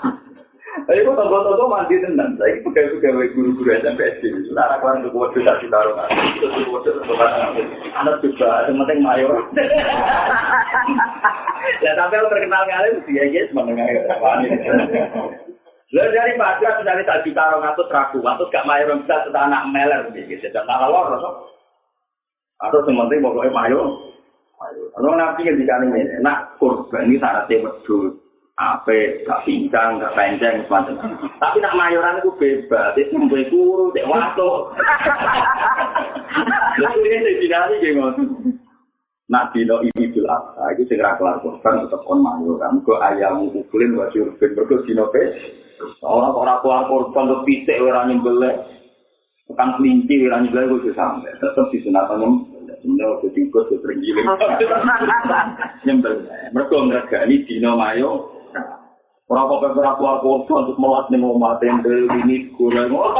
*laughs* Ayo kok tonggo-tonggo mandi tenan. Saiki pegawai-pegawai guru-guru SMP SD. Tak ditaruh kan. Terus tuku wedhus tuku Anak juga yang penting mayor. Ya sampai lo terkenal kali dia ya menengah wani. Lo dari Padang dari tak ditaruh ngatus ragu, ngatus gak mayor bisa sudah anak meler gitu. Dan malah lor Atau sementing pokoknya mayor. Kalau nabi yang dikali ini, nak kurban ini syaratnya wedhus. Ape gak pincang gak panjang semacam tapi nak mayoran itu bebas. Itu sampai guru cek waktu lalu ini saya dinari kayak nak dino ini apa? Itu segera kelar korban tetap on mayoran ke ayam ukurin wajib urban berkut dino pes orang orang kelar korban tuh pisek orang yang boleh bukan kelinci orang yang boleh itu sampai tetap di sunatan yang Sebenarnya waktu tingkut, waktu tergiling. *laughs* Nyembel. Mereka ngergani dino mayo, Ora kok ora keluar kota untuk melat ning omah tende ini kurang. Oh,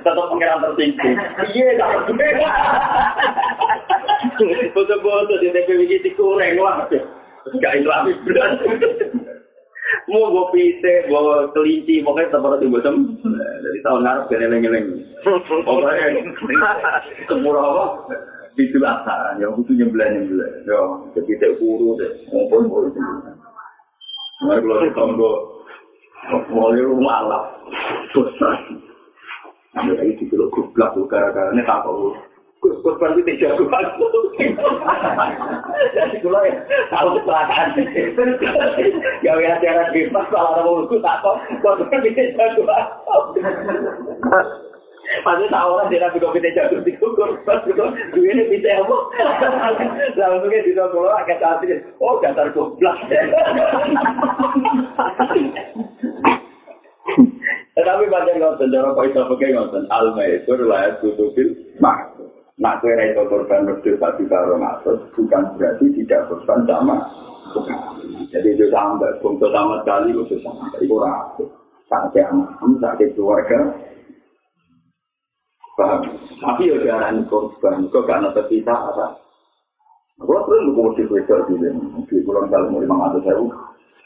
tetap pengiran tertinggi. Iya, tak Foto-foto di TPW iki kurang wah. Gak islami berat. Mau gue pise, gue kelinci, pokoknya tetap harus dibuat Dari tahun ngarep gak neleng-neleng. Pokoknya, kemurah apa? Itu lah, yang itu nyembelah-nyembelah. Ya, jadi tak kuru deh. Ngomong-ngomong. Nah, kalau di tonggo, mulai rumah lah, besar. Ada lagi di kilo gublak, gara-gara ini tak tahu. Gus, berarti tidak jago aku. Jadi kalau ya, tahu kecelakaan. Gak ada acara bebas, kalau ada mulutku tak tahu. Gus, berarti tidak jago aku. Pasti tahu orang tidak bisa kita jatuh di kukur, pas itu duitnya bisa apa? Langsungnya di toko agak cantik, oh dasar goblok. Tetapi banyak ngotot, cara kau itu pakai ngotot, alma itu adalah kutubin mak. Nak kue itu korban berdua satu karo ngatur, bukan berarti tidak korban sama. Jadi itu sampai, untuk sama sekali itu sampai, itu rapi. Sampai anak, sampai keluarga, Tapi ya diarani korban, kok gak ada tersisa apa? Kalau perlu buku di Twitter juga, di bulan kali mau lima ratus ribu.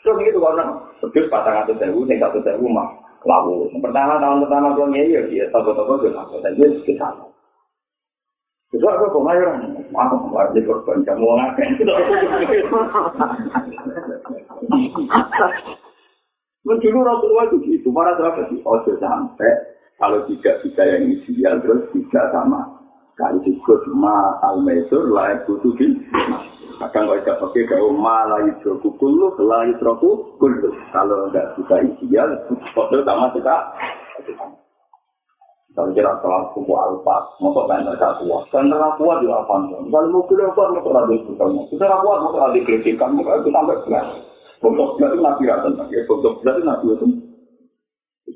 Terus gitu karena terus patang ratus ribu, nih satu ribu mah lalu. Pertama tahun pertama gue ya dia toko-toko gue laku, dan gue sekitar. Itu aku pemayaran, aku pemayaran di korban kamu ngapain? *laughs* Menjulu Rasulullah itu gitu, para sahabat sih, sampai Kalau tidak bisa yang ideal terus tidak sama. Kali disebut ma al mesur layak butuh di Kadang kalau tidak pakai kau ma layu troku kulu, layu troku kulu. Kalau tidak bisa ideal, foto sama kita. Kalau kira salah suku alfa, motor kan tidak kuat. Kan tidak kuat di apa? Kalau mau kuliah kuat, motor ada itu kamu. Tidak kuat, motor ada kritikan, motor itu sampai belas. Untuk berarti nabi rata, ya. Untuk berarti nabi itu.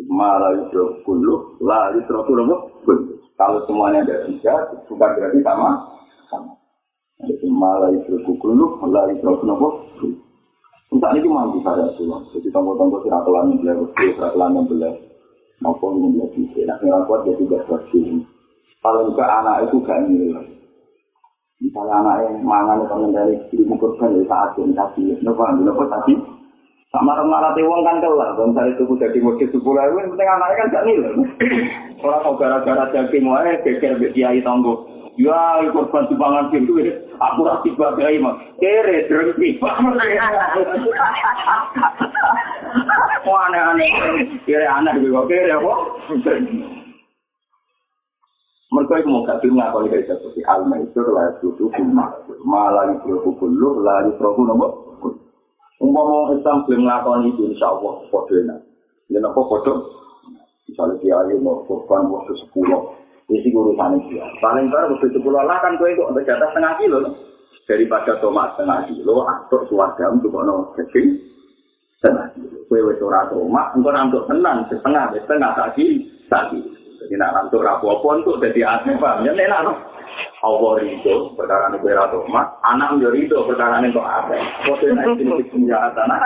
Malah itu kulu, lah itu kulu Kalau semuanya ada tiga, bukan berarti sama. sama. Jadi malah itu kulu, lah itu kulu. Entah ini mampu saya tuh. Jadi tonggo-tonggo siratulan yang beliau, siratulan yang beliau. Maupun yang beliau bisa. Nah, yang kuat dia tidak bersih. Kalau juga anak itu gak nilai. Misalnya anaknya mangan itu mengendali diri mukurkan dari saat yang tadi. Nopo, nopo tadi. Sama marah wong kan kelar, bang saya itu jadi motif sepuluh ribu, penting anaknya kan gak nilai. Orang mau gara-gara daging wae, geger be kiai tonggo. Ya, korban timbangan itu, aku rasi bagai mah. Kere, drengki. Wah, aneh-aneh. Kere aneh juga, kere kok. Mereka itu mau kasih ngakali dari seperti al-maisur, la yusufu, malah yusufu kullu, la yusufu nomor. Umpama Islam belum ngelakoni itu, insya Allah, bodoh enak. Ini apa bodoh? Misalnya dia ayo mau korban waktu sepuluh, isi urusan dia. Paling baru waktu sepuluh lah kan gue itu jatah setengah kilo. Daripada tomat setengah kilo, atau keluarga untuk ono daging setengah kilo. Gue wes ora tomat, engkau untuk tenang setengah, setengah lagi, lagi. Jadi nak untuk rapu apa untuk jadi asli, paham? Ya enak, Allah ridho perkara ini kira mak anak menjadi ridho perkara ini kok apa? Kode naik ini senjata nah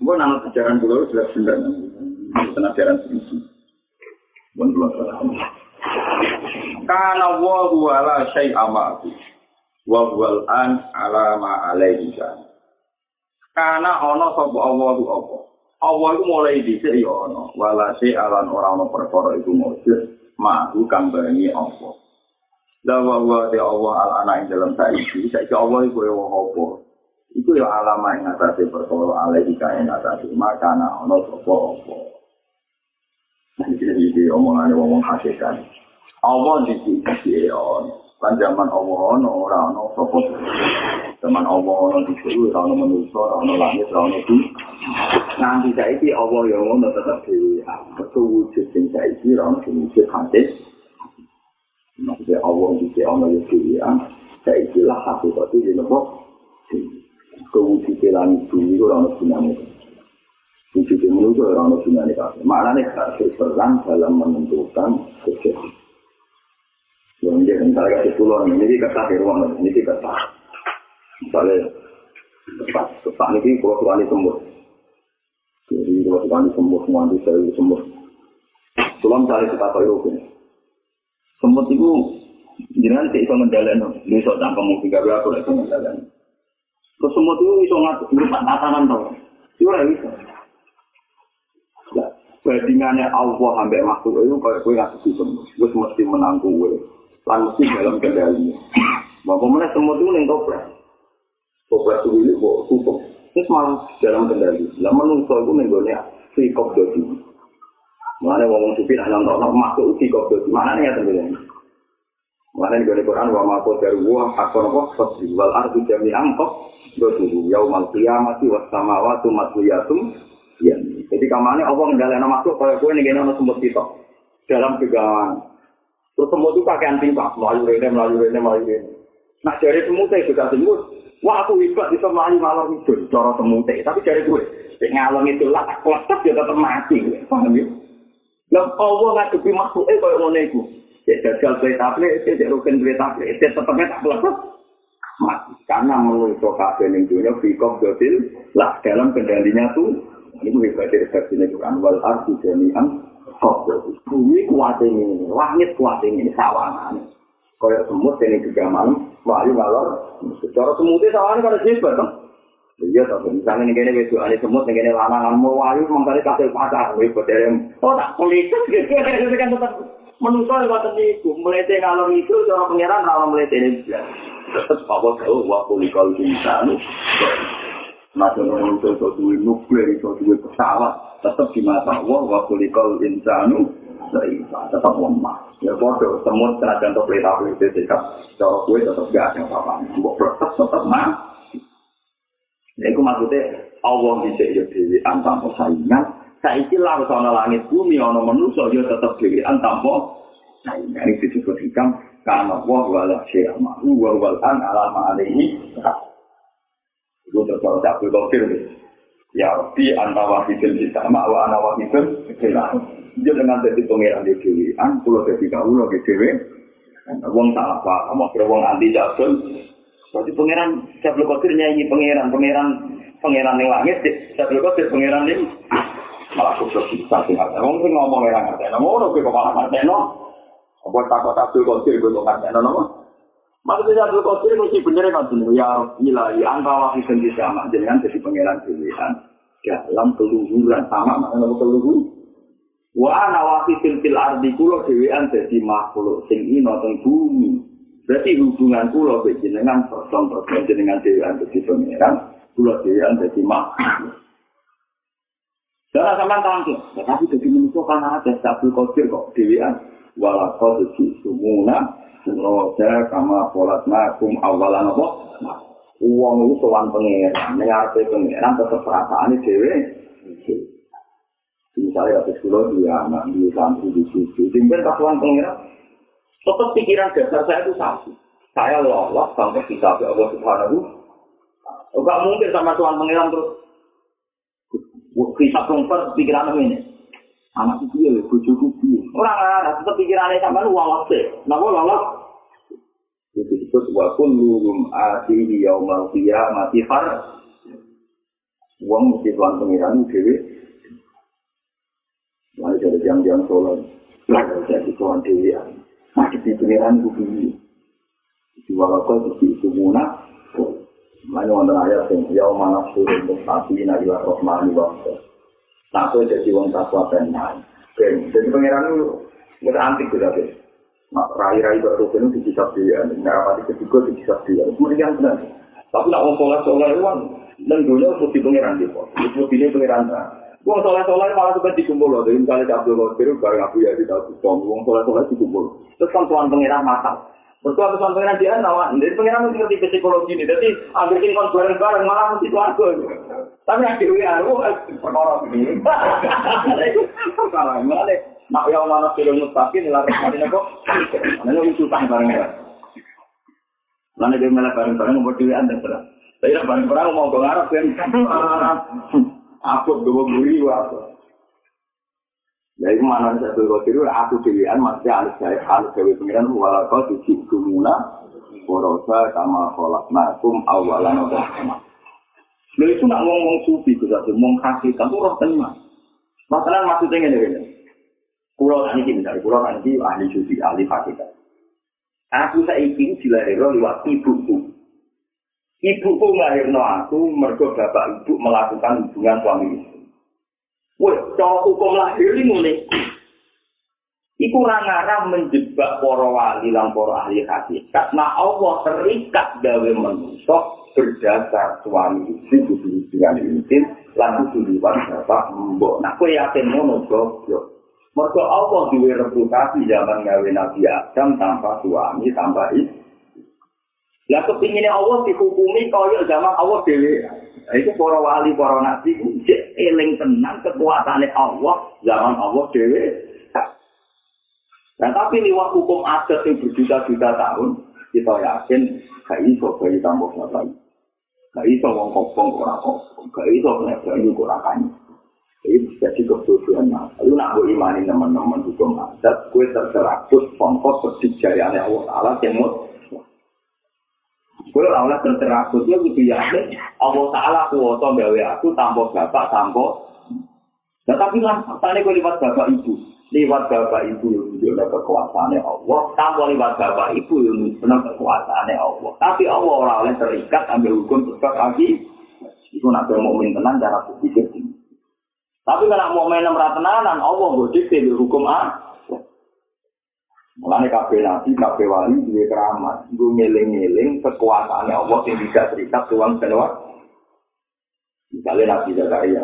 gue nama sejarah dulu sudah sudah tenang sejarah sini. Bon dulu karena wa wala syai amati wa wal an alama alaihi karena ono sapa Allah tu apa? Allah itu mulai dhisik ya ana. Walase alan ora ana perkara iku mujud, mahu kang barengi Allah. La wa de Allah al ana ing dalam saiki, saiki Allah iku ya apa? Iku ya alama ing atase perkara alai ika ing atase makana ana sapa apa. Iki iki omongane wong hakikat. Allah ya ana. Kan zaman Allah ana ora ana sapa. Zaman Allah ana dhisik ora ana manusa, ora ana langit, ora ana bumi. Nanti saiki Allah yang ngono tetep dhewe. Betul wujud sing saiki ora ono sing wujud hadis. Maksudnya Allah bisa ono ya dhewe. Saiki lah hakikat itu nopo? Kewujud langit bumi ora ono gunane. Wujud manusia ora ono gunane kabeh. Maknane gak berperan dalam menentukan kejadian. Yang dia misalnya kasih pulau ini kata di ruang ini kata. Misalnya tepat tepat ini kalau tuan sembuh. Jadi kalau tuan sembuh semua di saya sembuh. Tulang cari kita tahu itu. Sembuh itu jangan tidak bisa menjalan. Bisa tanpa mungkin gak berapa lagi menjalan. Terus sembuh itu bisa ngatur berupa tatanan tau. Itu bisa. Bandingannya Allah sampai makhluk itu kayak gue ngasih sembuh. Gue mesti menang gue. lan mesti dalam kendali. Bapak mana semua itu yang toprak. Toprak itu ini kok tutup. Ini malah dalam kendali. Lah menungso itu nenggolnya free cop dodi. Mana ngomong supi lah nonton nak masuk free cop dodi. Mana nih ya teman Mana nih dari Quran wa mako dari gua hakon apa fasri wal ardu jami angkok dodi yaumal qiyamati was samawati matwiyatum ya. Jadi kamane Allah ngendalena makhluk kaya kowe ning kene ana sumber kita. Dalam kegawaan Terus semut itu pakaian tingkat, melayu rene, melayu rene, melayu rene. Nah dari semutnya juga semut, wah aku hebat bisa melayu malam itu, cara semutnya. Tapi dari gue, ngalong itu lah, tak kletek ya tetap mati. Paham ya? Lah Allah ngadepi makhluknya kaya ngono iku. Ya gagal duwe tablet, ya rugen duwe tablet, ya tetepnya tak kletek. Mati. Karena menurut kabeh ning dunia fikop dotil lah dalam kendalinya tuh ini hebat dari versinya Quran wal ardi jami'an bumi kuat ini, langit kuat ini, sawangan. Kaya semut ini juga malam, wahyu malor. Secara semutnya sawangan kan hebat, kan? Iya, tapi misalnya ini kene wedo ane semut ini kene lanangan mau wahyu mangkane kasih pacar, hebat dari oh tak politis gitu, *laughs* itu kan tetap menungso lewat niku, melete ngalor itu cara pangeran rawa melete ini. Tetap apa tahu wa kulikal insanu. Masa manusia itu duwe nuklir, itu duwe pesawat, tetap di mata Allah, wa kulikal insanu, tetap lemah. Ya bodoh, semut senajan untuk pelita pelita sikap, cara gue tetap gak ada apa-apa. Mbok protes tetap mah. Ya itu maksudnya, Allah bisa ya dewi antam saingan, saiki lah ana langit bumi ana manusa ya tetep dhewean tanpa saingan iki disebut hikam karena wa wala syai'a ma'ru wa wal an ala ma'alihi Itu terus Abdul Qadir Ya Rabbi anta wahidul kita wa ana wahidul kita Dia dengan jadi pengiran di dewi An pulau jadi kaulo di dewi Wong salah paham Wong wong anti jadul. Berarti pengiran Abdul Qadir nyanyi pengiran Pengiran pengiran yang langit Abdul Qadir pengiran ini. Malah khusus bisa sih Wong sing ngomong yang ngerti Ngono kok malah ngerti Apa takut Abdul Qadir gue ngerti Nama Maksudnya Abdul Qadir mesti bener kan dulu ya ilahi angka wahid dan sama. Dengan jadi pangeran pilihan. Dalam keluhuran sama makna keluhur. Wa ana wahid fil ardi kula dhewean dadi makhluk sing ino teng bumi. Berarti hubungan kula be jenengan person person jenengan dhewean dadi pangeran, kula dhewean dadi makhluk. Jangan sama tangki, tapi jadi manusia kan ada Abdul Qadir kok dhewean. Walakau dadi sumuna Roda kama polat makum awalan apa? Uang itu soal pengeran, mengarpe pengeran tetap perasaan ini dewe. Misalnya habis kulo dia anak di santri di situ, tinggal kasuan pengeran. Tetap pikiran dasar saya itu satu. Saya lolos sampai kita ke Allah Subhanahu. Enggak mungkin sama Tuhan pengeran terus. Kita komper pikiran ini. anak itu ya bojoku piye ora ora tetep pikirane sampean wawas e napa lolos itu disebut wa kulluhum atihi yaumal qiyamati far wong mesti tuan pengiran dhewe Jam-jam sholat, lalu jadi tuan dhewe Masih di pengiran itu piye Di walakau di itu munah Lalu wonten ayat yang yaumal nafsu untuk api nabi wa rohmani wa Nak kowe jadi wong takwa benar. Jadi pangeran itu nggak antik gitu tapi. Nak rai-rai kok rukun itu bisa dia, nggak rapati ketiga itu bisa dia. Kemudian benar. Tapi nak wong soleh itu kan, dan dunia mesti pangeran gitu. Itu pilih pangeran. Wong soleh soleh malah juga dikumpul loh. Jadi misalnya Abdul Qadir bareng Abu Yazid Al Bustami, wong soleh soleh dikumpul. Terus kan tuan pangeran matang. Bertua tuan pangeran dia nawa, jadi pangeran mesti ngerti psikologi ini. Jadi ambil kon bareng bareng malah mesti tuan Tapi dewi aku perkara ini. Perkara mana Nak yang mana film mustaqim lah kemarin aku. Mana itu utang bareng ya. Mana dia malah bareng-bareng mau dewi anda terus. Tapi nak bareng-bareng mau ngarap kan. Aku dua buri waktu. Jadi mana satu kau tiru aku dewian masih alih saya alih dewi pengiran walau kau tujuh gumuna Borosa kama kolak nakum awalan udah Lha itu nak ngomong sufi ku satu, ngomong hakikat itu roh tenang. Masalah maksudnya ini, Pulau tani ini, misalnya pulau ini ahli sufi, ahli hakikat. Aku saiki dilahirno lewat ibuku. Ibuku nglahirno aku mergo bapak ibu melakukan hubungan suami istri. Wah, cara hukum lahir ini mulai. Iku orang menjebak para wali lan para ahli hakikat. Nah Allah terikat gawe manusia berdasar suami istri kudu dengan intim lan kudu liwat bapak mbok nak kowe yakin ngono goblok mergo Allah duwe reputasi zaman gawe Nabi Adam tanpa suami tanpa istri lah kepinginnya Allah dihukumi kaya zaman Allah dewe itu para wali para nabi cek eling tenang kekuatannya Allah zaman Allah dewe Nah tapi liwat hukum adat yang berjuta-juta tahun, kita yakin gak iso bayi tambah lagi. Gak iso wong kopong ora kopong, gak iso nek bayu ora kanyi. Ini jadi kebutuhan mas. Lalu nak imani teman-teman hukum adat, gue terserapus pongkos perjalanan Allah Ta'ala yang mau. Gue awalnya terserapus, gue gitu yakin Allah Ta'ala kuwata gawe aku tanpa bapak, tanpa. Nah tapi lah, tadi gue lihat bapak ibu. Liwat bapak ibu yang menunjukkan kekuasaannya Allah, tanpa liwat bapak ibu yang menunjukkan kekuasaannya Allah. Tapi Allah orang terikat ambil hukum sebab lagi. Itu nak mau main tenang cara berpikir. Tapi kalau mau main tenanan, Allah berdikte di hukum A. Mulanya kabeh nabi, kabeh wali, dua keramat. Gue ngiling-ngiling kekuasaannya Allah yang tidak terikat tuang senwa. Misalnya Nabi Zakaria,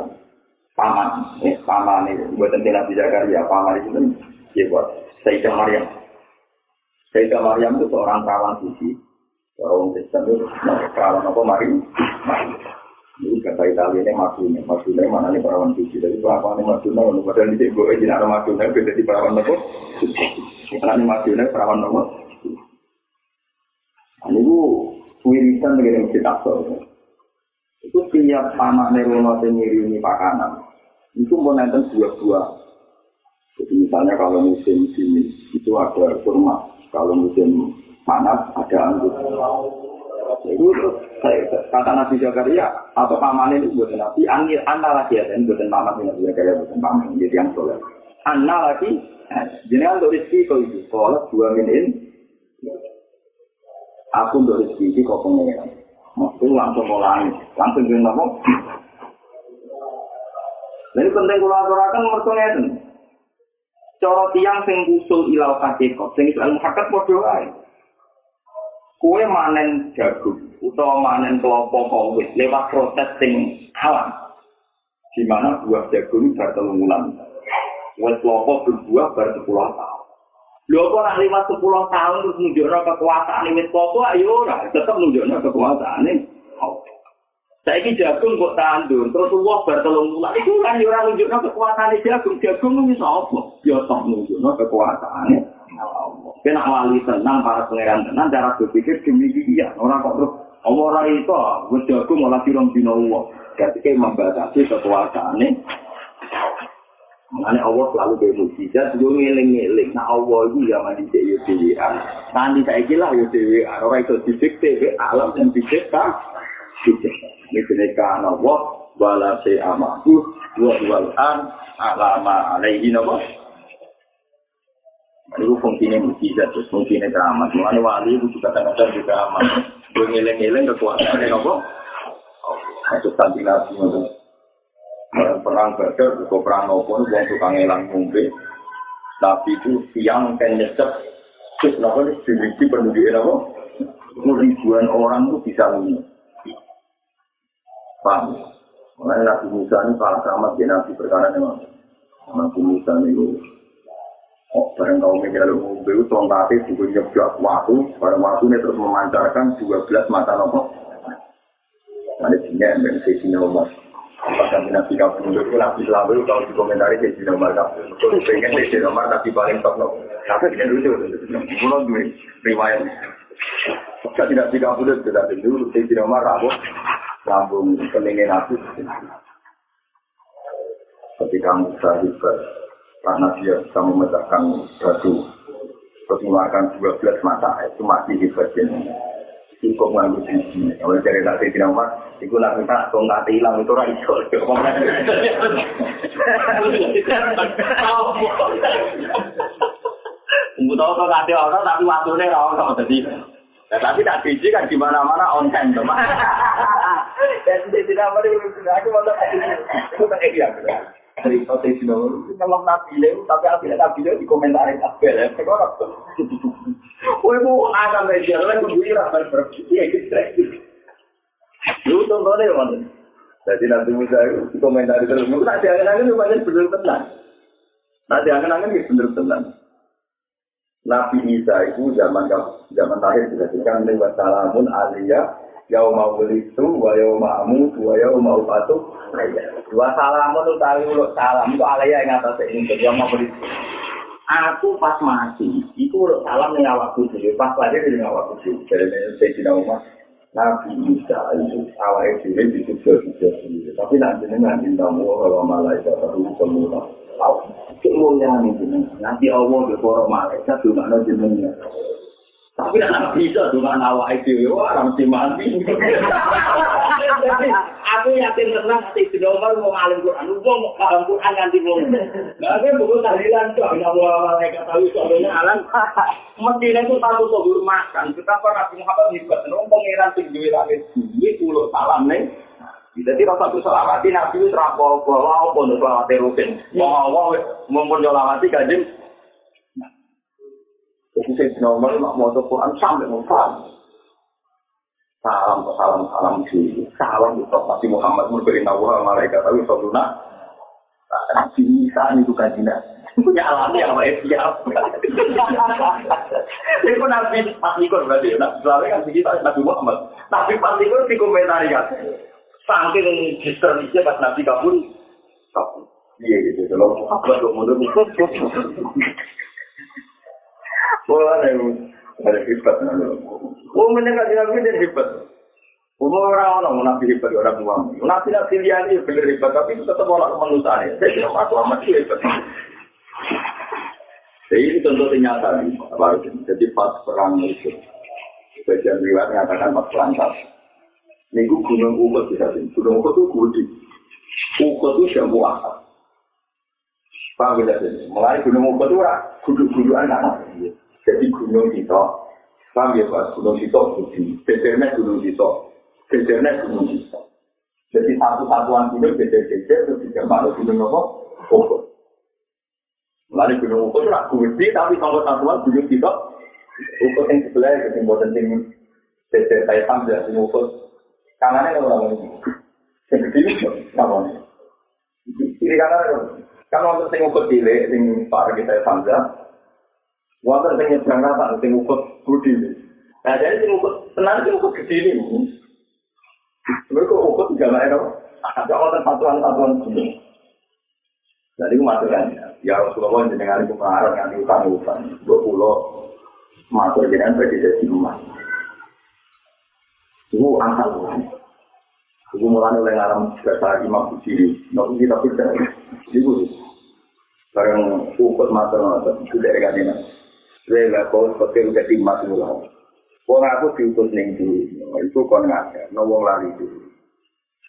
paman, eh paman ini buat nanti Nabi Zakaria, paman itu ya buat Sayyidah Maryam. Sayyidah Maryam itu seorang perawan suci, orang Kristen itu perawan apa Mari? Ini kata Italia ini Maduna, Maduna mana nih perawan suci, apa nih Maduna, kalau padahal di gue izin ada Maduna, beda di perawan apa? Karena ini Maduna perawan apa? Ini bu wirisan dengan kita itu tiap anak nerono ini pakanan itu mau nonton buah-buah jadi misalnya kalau musim sini itu ada kurma kalau musim panas ada anggur itu kata Nabi Zakaria atau paman itu buat Nabi lagi ya dan buat paman Nabi Zakaria buat paman jadi yang soleh anak lagi jadi untuk rezeki kau itu kalau dua minin aku untuk rezeki ini kau pengen Maksudnya langsung mulai, langsung jadi apa? Ini penting kalau aturakan mereka itu. Cara tiang sing usul ilau kok, sing ilmu hakikat podo ae. Kue manen jagung utawa manen kelompok kowit lewat proses sing alam. Di mana buah jagung bertelung bulan. Wes kelompok berbuah ber 10 tahun. Lho kok nak lima sepuluh tahun terus nunjukno kekuasaan ini popo ayo ora tetep nunjukno kekuasaan ini. Saya ini jagung kok tandur, terus uang bertelung bulan itu kan ya orang nunjukno kekuasaan ini jagung, jagung itu bisa apa? Ya tak nunjukno kekuasaan ini. Kena wali tenang, para pangeran tenang, cara berpikir demikian. Orang kok terus, orang itu, gue jagung malah firong bina uang. Ketika membatasi kekuasaan ini, Mengenai Allah selalu kayak mujizat, gue ngiling-ngiling. Nah Allah itu ya mandi cek ya dewean. Nanti saya kira ya dewean. Orang itu didikte, alam yang didikta. Didikta. Ini jeniskan Allah, wala se amaku, wa wal'an, alama alaihi nama. Itu fungsinya mujizat, terus fungsinya keramat. Mengenai wali itu juga kadang-kadang juga amat. Gue ngiling-ngiling kekuasaan Allah. Itu tadi nabi perang badar, juga perang nopo, wong tukang elang ngombe. Nabi itu siang kan nyesep. Terus nopo ini dimiliki penduduk nopo. Ribuan orang itu bisa minum. Paham? Mulai Nabi Musa ini kalah sama dia Nabi perkara memang. Nabi Musa ini Oh, bareng kaum mikir lu ngombe itu tongkatnya juga nyebjak waktu, bareng waktu ini terus memancarkan 12 mata nopo. Ada singa yang singa umat. Bahkan nabi kamu itu nabi selalu kalau dikomentari saya singa umat kamu. Pengen saya singa umat tapi paling top nopo. Tapi tidak lucu, mulai dua riwayat. Jika tidak tiga puluh sudah dulu saya singa umat rabu, lambung peningin aku. Ketika Musa hebat, karena dia bisa memecahkan batu terus mengeluarkan 12 mata itu masih hebatnya cukup nganggu sisi kalau dari nanti tidak mas itu nanti tak tongkat hilang itu orang itu Tunggu tahu kok kate orang tapi waktunya orang jadi. Ya, tapi tak biji kan di mana-mana on time tuh, Mas. *laughs* Dan tidak mau aku mau tak iya cerita di sini memang nabi le tapi akhirnya nabi le di komentar itu apa ya sekarang Woi mau ada media lain tuh bui rapat berarti ya gitu lu tuh boleh mana jadi nanti Musa di komentar itu lu nanti angan-angan lu banyak bener tenang nanti angan-angan itu bener tenang Nabi Isa itu zaman zaman terakhir sudah sekarang lewat salamun aliyah yau mau itu, wa yau ma'amu, wa yau mau patuh. Dua salam itu ulo salam itu alaya yang atas ini, mau beli Aku pas mati, itu ulo salam nih awakku sih, pas lagi di awakku sih. Jadi saya tidak mau Nabi Isa itu awal itu di sisi sisi tapi nanti nanti tamu kalau malaikat terus semua tahu. Kemuliaan itu nanti Allah berkorok malaikat juga nanti jenengnya. Tapi anak bisa dengan awak itu, orang mesti mati. Aku yakin tenang nanti di nomor mau ngalim Quran, lu mau paham Quran nanti mau. Nah, aku buku tahlilan tuh, nggak mau malaikat tahu soalnya alam. Mestinya itu tahu tuh makan. Betapa Nabi Muhammad hebat, nong pangeran tinggi langit, ini pulau salam nih. Jadi rasa tuh selawati Nabi itu terapol, bahwa apa untuk selawati rutin. Mau awal, mau menyolawati kajian, Jadi saya nomor mak mau Quran sampai mau Salam salam salam sih. Salam untuk Nabi Muhammad memberi nawa malaikat tapi soduna. Nabi Isa itu kan punya alami yang baik siap. Pun Nabi pas ikut berarti. Nabi selalu kan begitu Nabi Muhammad. Tapi pas ikut di komentar ya. Saking histerisnya pas Nabi kabur. Iya gitu. Kalau Muhammad mundur. Wah, ada hebat. Oh. Umur orang orang nabi hebat orang tua. Nabi nabi dia ini hebat, tapi tetap orang kemanusiaan. Saya kira aku amat hebat. Jadi ini contoh nyata nih, Jadi pas perang itu, bagian riwayat mengatakan pas perang Minggu gunung Uhud bisa sih. Gunung Uhud itu gede. Uhud itu jambu akar. Paham tidak sih? Mulai gunung Uhud itu guduk-gudukan anak. Jadi gunung itu, paham ya Pak? Gunung itu budi, bebernya gunung itu, bebernya gunung itu. Jadi satu-satuan gunung beber-beber itu tidak malu gunung apa? Ukur. Lalu gunung ukur itu gede, tapi kalau satuan gunung itu, ukur yang sebelah itu yang buatan yang beber kayak sambil yang ukur. Kanannya kalau orang ini, yang gede itu, kamu ini. Kiri kanan, kalau untuk yang ukur cilik, yang parah kita sambil, Wonten sing nyebrang rata sing ukut budi. Nah, jadi sing ukut tenan sing ukut gede ini. Mereka ukut nggak enak. Ada wonten patuan-patuan gini. Jadi masuk kan, ya Rasulullah jenengan itu mengarang yang utang-utang. Dua pulau masuk jenengan berarti jadi rumah. Itu angkat tuh. Itu mulai oleh ngaram bahasa imam budi. Nanti kita pikir, itu barang ukut masuk-masuk, itu dari kandidat. Saya nggak kau seperti udah timas mulau. Wong aku diutus ning dulu, itu kon ngajak, nawang lari dulu.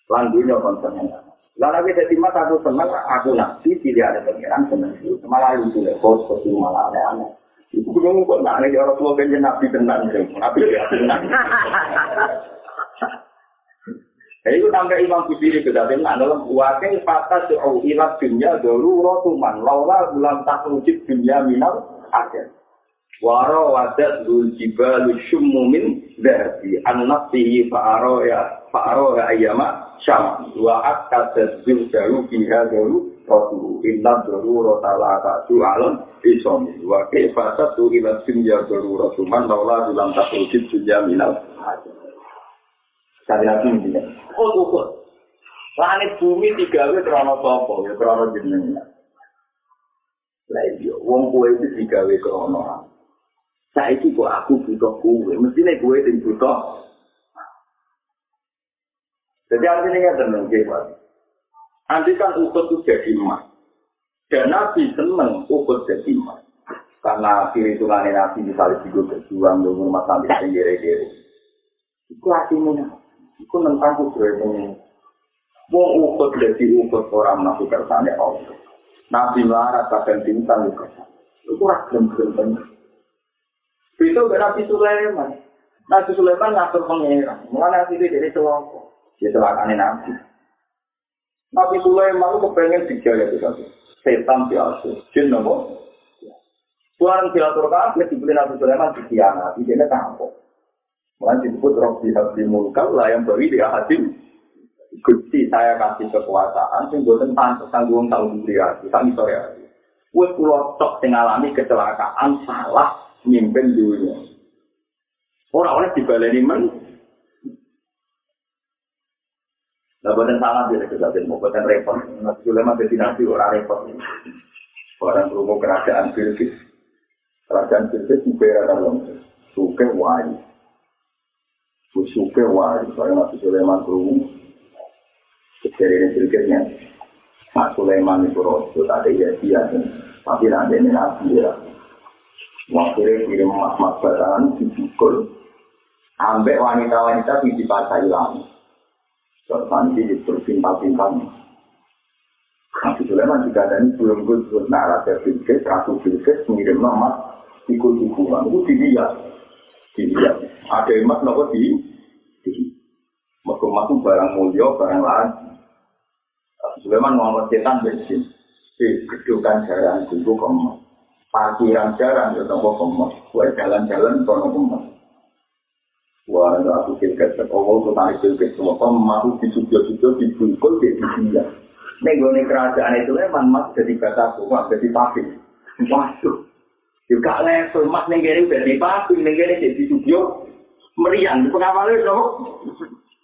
Lanjunya kon seneng. Lalu kita timas aku seneng, aku nanti tidak ada pengiran seneng dulu. Malah itu deh, kau seperti malah ada aneh. Itu gue kok nggak ada orang tua kan nabi tenang, nabi ya tenang. Jadi itu sampai Imam Busiri beda dengan dalam wakil patah su'u ilat dunia dulu rotuman laula bulan tak wujud dunia minal akhir. Waro wadat dul jibalu syummumin dari anak tihi fa'aro ya fa'aro ya ayama syam wa akka tazbil jaru biha dulu rotu inna dulu rotala ta'ju alam isom wa kifasat tu ilat dunia dulu rotuman laula bulan tak wujud dunia minal akhir. Sekali lagi ini. Oh, ukur. Langit bumi tiga wis krono sapa? Ya krono jenengan. Lah iya, wong kowe iki digawe krono. Saiki kok aku butuh kowe, mestine kowe sing butuh. Jadi artinya nggak tenang, Pak. Nanti kan ukut itu jadi emas. Dan Nabi seneng ukut jadi emas. Karena perhitungan Nabi misalnya juga berjuang dengan rumah sampai sendiri-sendiri. Itu artinya Iku tentang kudroy ini. Wong ukut jadi ukut orang nabi kersane Allah. Nabi melarat kadang bintang juga. Itu ragam gelem Itu Nabi Sulaiman. Nabi Sulaiman ngatur pengira. Mulai nabi itu jadi celoko. Dia celakane nabi. Nabi Sulaiman itu kepengen dijaya itu satu. Setan biasa. Jin nopo. Tuhan diatur kabeh dibeli Nabi Sulaiman dikhianati. Dia tampok. Mulai disebut Robi Habdi Mulkal lah yang beri dia hadim. Gusti saya kasih kekuasaan, sing buatan pantas tanggung tanggung kami sore hati. Wes pulau tok sing alami kecelakaan salah mimpin dunia. Orang-orang dibaleni men. Nah, buatan salah dia kejatin, mau buatan repot. Nabi Sulaiman destinasi orang repot. Orang berumur kerajaan Bilqis. Kerajaan Bilqis juga dalam suke wajib. suke wae saya Nabi Sulaiman krungu kejadian berikutnya Mas Sulaiman itu rasul ada ya dia tapi nanti ini nabi ya wakilnya kirim mas-mas batangan dipukul ambek wanita-wanita di pasar hilang terus nanti berpintal-pintal Nabi Sulaiman juga ada ini belum gue nah Raja Bilqis, Ratu Bilqis mengirim emas ikut-ikutan itu dilihat. Dilihat. Ada emas nopo di Mereka masuk barang mulia, barang lain. Sulaiman Muhammad Setan bersih. Di kedudukan jalan itu kemas. Parkiran jalan itu nopo kemas. Buat jalan-jalan itu nopo kemas. Wah, aku kilket sekolah, aku tarik kilket semua. Kemas itu disubio-subio, dibungkul, dia. Nego kerajaan itu memang mas jadi kata aku, jadi pabrik. Waduh. Juga level mas nenggeri jadi pabrik, nenggeri jadi subio. Meriang, pengawalnya dong.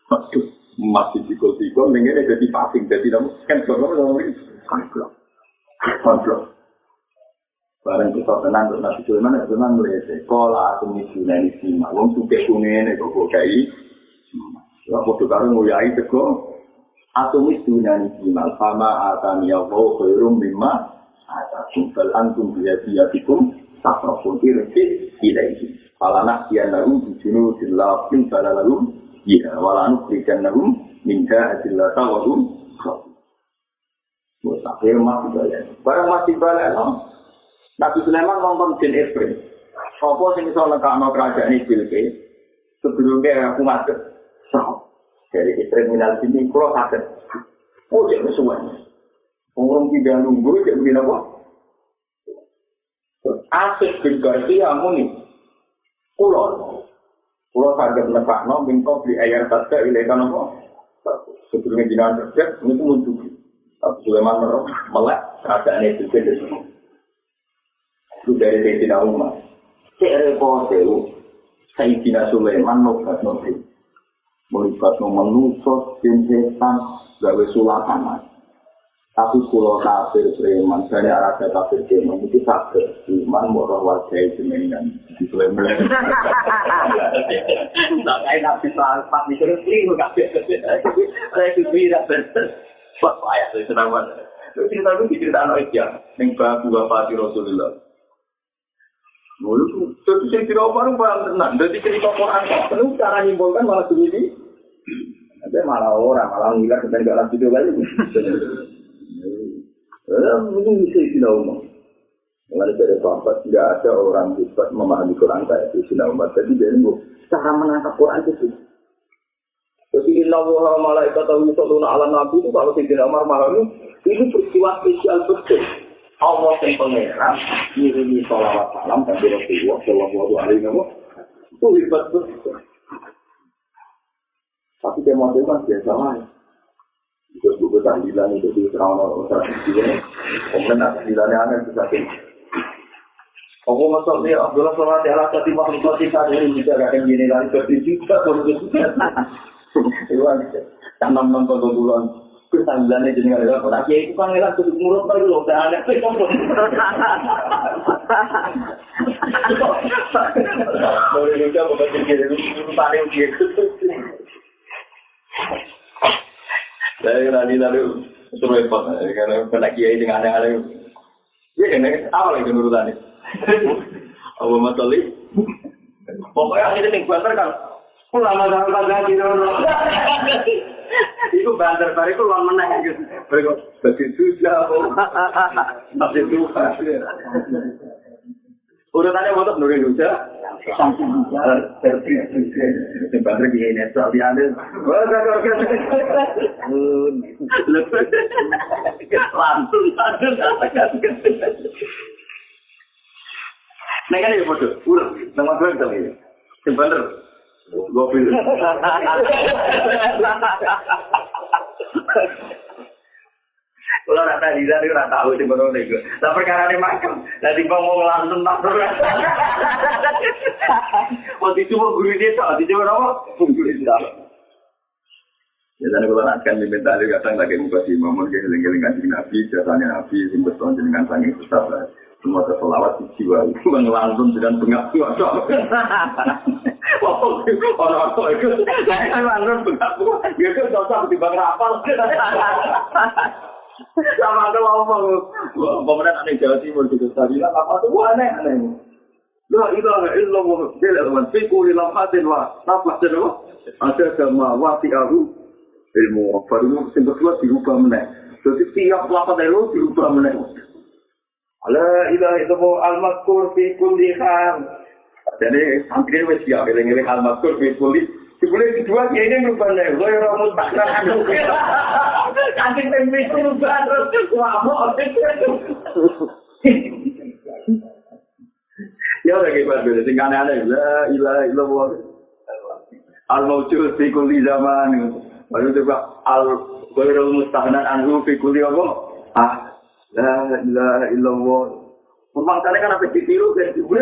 Waduh, masih dikol-dikol, ini jadi pasing, jadi namun, kan kalau namun ini, konflok, konflok. Barang kita tenang, terus Nabi Sulaiman, Nabi Sulaiman melihat, kalau aku misalnya ini sima, wong suke kuning ini, kok kayak Ya, waktu karo nguyai teko, aku misalnya ini sima, sama atani ya wau khairum bima, ada kumpul antum biya-biya tikum, tak profun irkit, ilaihi. Falana kian lalu, bijunu dilapin, lalu, Iya, walanu berikan nahum minta adillah tawadum. Buat akhir masih balik. Barang masih balik. Nabi Sulaiman nonton Jin Ifrit. Apa sing iso lekakno kerajaan iki bilke? Sebelumnya aku ngadep. Dari kriminal sini kulo sakit. Oh, jadi sesuai. Orang tidak nunggu, jadi begini apa? Asik bin Garcia muni. Kulo, Kulo saged nekakno mingko di ayat saja ilekan apa? Sebelumnya jinan kerja, ini pun muncul. Tapi Sulaiman merok, melek, keadaan itu beda semua. Itu dari Sayyidina Umar. Cek repot itu, Sayyidina Sulaiman nobat nobat. Melibat menusos, jensetan, gawe sulatan. Tapi kulo kafir preman, saya rasa kafir preman itu kafir. Cuman murah warga itu menang. Di Sulaiman. Tak *laughs* kayak nabi sahabat mikir itu kafir. Saya tidak benar. Wah, payah itu senang banget. Itu cerita itu dicerita anak ya. Yang babu wafati Rasulullah. Lalu itu saya tidak baru barang. Jadi cerita Quran kok. Terus cara nyimpulkan malah begini. Tapi malah orang, malah ngiler kita nggak lanjut juga Eh, mungkin bisa Sina Umar. Mengenai dari sahabat, tidak ada orang bisa memahami Quran kayak itu Sina Umar. Jadi dia itu cara menangkap Quran itu. Jadi Inna wa malaikat yusalluna ala nabi itu kalau Sayyidina Umar memahami ini peristiwa spesial betul. Allah yang pangeran ngirimi sholawat salam dan Rasulullah Shallallahu Alaihi Wasallam itu hebat betul. Tapi kemauan kan biasa lah. Itu buku tahlilan itu di terang-terang orang Kemudian tahlilannya aneh bisa Aku masuk dia Abdullah sholat ala tadi makhluk kita ini bisa gak yang gini lagi ke juga baru juga. Tanam nonton bulan. Kesanggulannya jadi nggak ada apa. Ya itu kan ngelak tuh mulut baru loh. Udah aneh sih kamu. Boleh juga bukan jadi itu paling gitu. Saya tadi lalu suruh repot karena kena kiai dengan aneh-aneh. Ya ini apa lagi nurutannya? Apa matali? Pokoknya akhirnya ning banter kan. Ulama sama lagi dulu. Iku banter bare iku lan meneh gitu. Mereka dadi susah. Tapi itu Urutannya untuk nuri lusa. Banter gini nih, soal diambil. Langsung, langsung. Nah kan ya bodoh, urut, nama gue itu ini. Gue pilih. Kalau rata di sana rata tahu di mana nego. Tapi perkara ini makan, nanti ngomong langsung tak. Waktu itu mau guru dia tak, itu apa? Guru dia. Biasanya kalau nak kan diminta dia kadang lagi muka si Mamun ke heling-heling kanjeng Nabi, biasanya Nabi sing betul jenengan sange susah lah. Semua keselawat di jiwa *laughs* itu langsung dengan bengak tua *laughs* itu, saya langsung bengak. Dia itu cocok di bang rapal. *laughs* Sama kalau ngomong, aneh Jawa Timur gitu. Tadi lah apa tuh aneh aneh. La ilaha illallah jalla wa fi kulli lamhatin wa nafatin wa ada sama wasi'ahu ilmu baru sing kedua dirubah meneh. Jadi tiap lapat itu dirubah meneh. La ilaha illallah al-mazkur fi kulli hal. Jadi santri wis siap eling-eling al-mazkur fi kulli Dibeli kedua ya ini merubah nih, gue yang ramus bakar anu. Kantin pemimpin merubah terus, wamok. Ya udah kayak beda, sing aneh-aneh, la ilaha illallah. Al-mawjud fi kulli zaman. Baru juga al ghairul mustahnan anhu fi kulli apa? Ah, la ilaha illallah. Memang tadi kan apa ditiru dan dibeli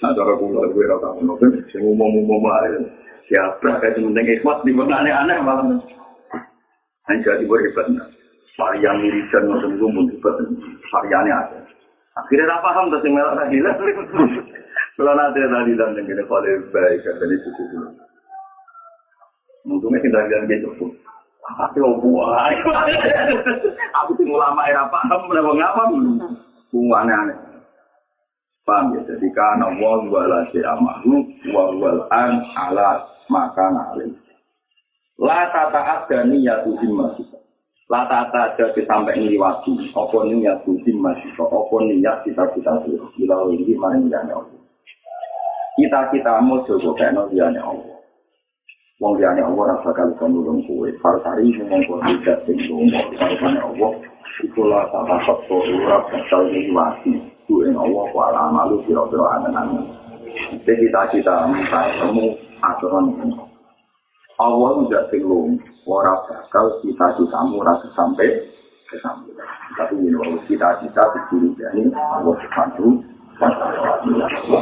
Nah, cara kula gue ora tau ngono kan sing umum-umum ae. Siapa kayak penting ikhlas di mana aneh-aneh malah. Hanya jadi hebat. Varian mirisan ngoten iku mun hebat. Variannya ada. Akhirnya ra paham terus sing melok tadi lah. Kalau nanti tadi dan dengan kalau baik kan itu itu. Untungnya tidak ada gitu pun. Tapi buah. *laughs* Aku sing ulama era paham berapa ngapa? Bunga aneh-aneh. Paham ya? Jadi karena wal wala amahu wal wal an ala makan alim. La tata ada niyatu himmah La tata ada sampai ngliwati apa niyatu himmah apa niat kita-kita itu. Bila ini mana niyatnya Allah. Kita-kita mau coba kena niyatnya Allah. Wong liyane Allah ora bakal iso nulung kowe. Farsari ngomong kok tidak sing kalane Allah. Iku la tata sapa ora bakal ngliwati. Kuwi Allah kok ala malu kira-kira anan-anan. Jadi cita-cita minta kamu aturan ini. Allah tidak sing ora bakal cita-citamu rasa sampai kesampaian. Tapi ini cita-cita dicuri dari Allah wa taala.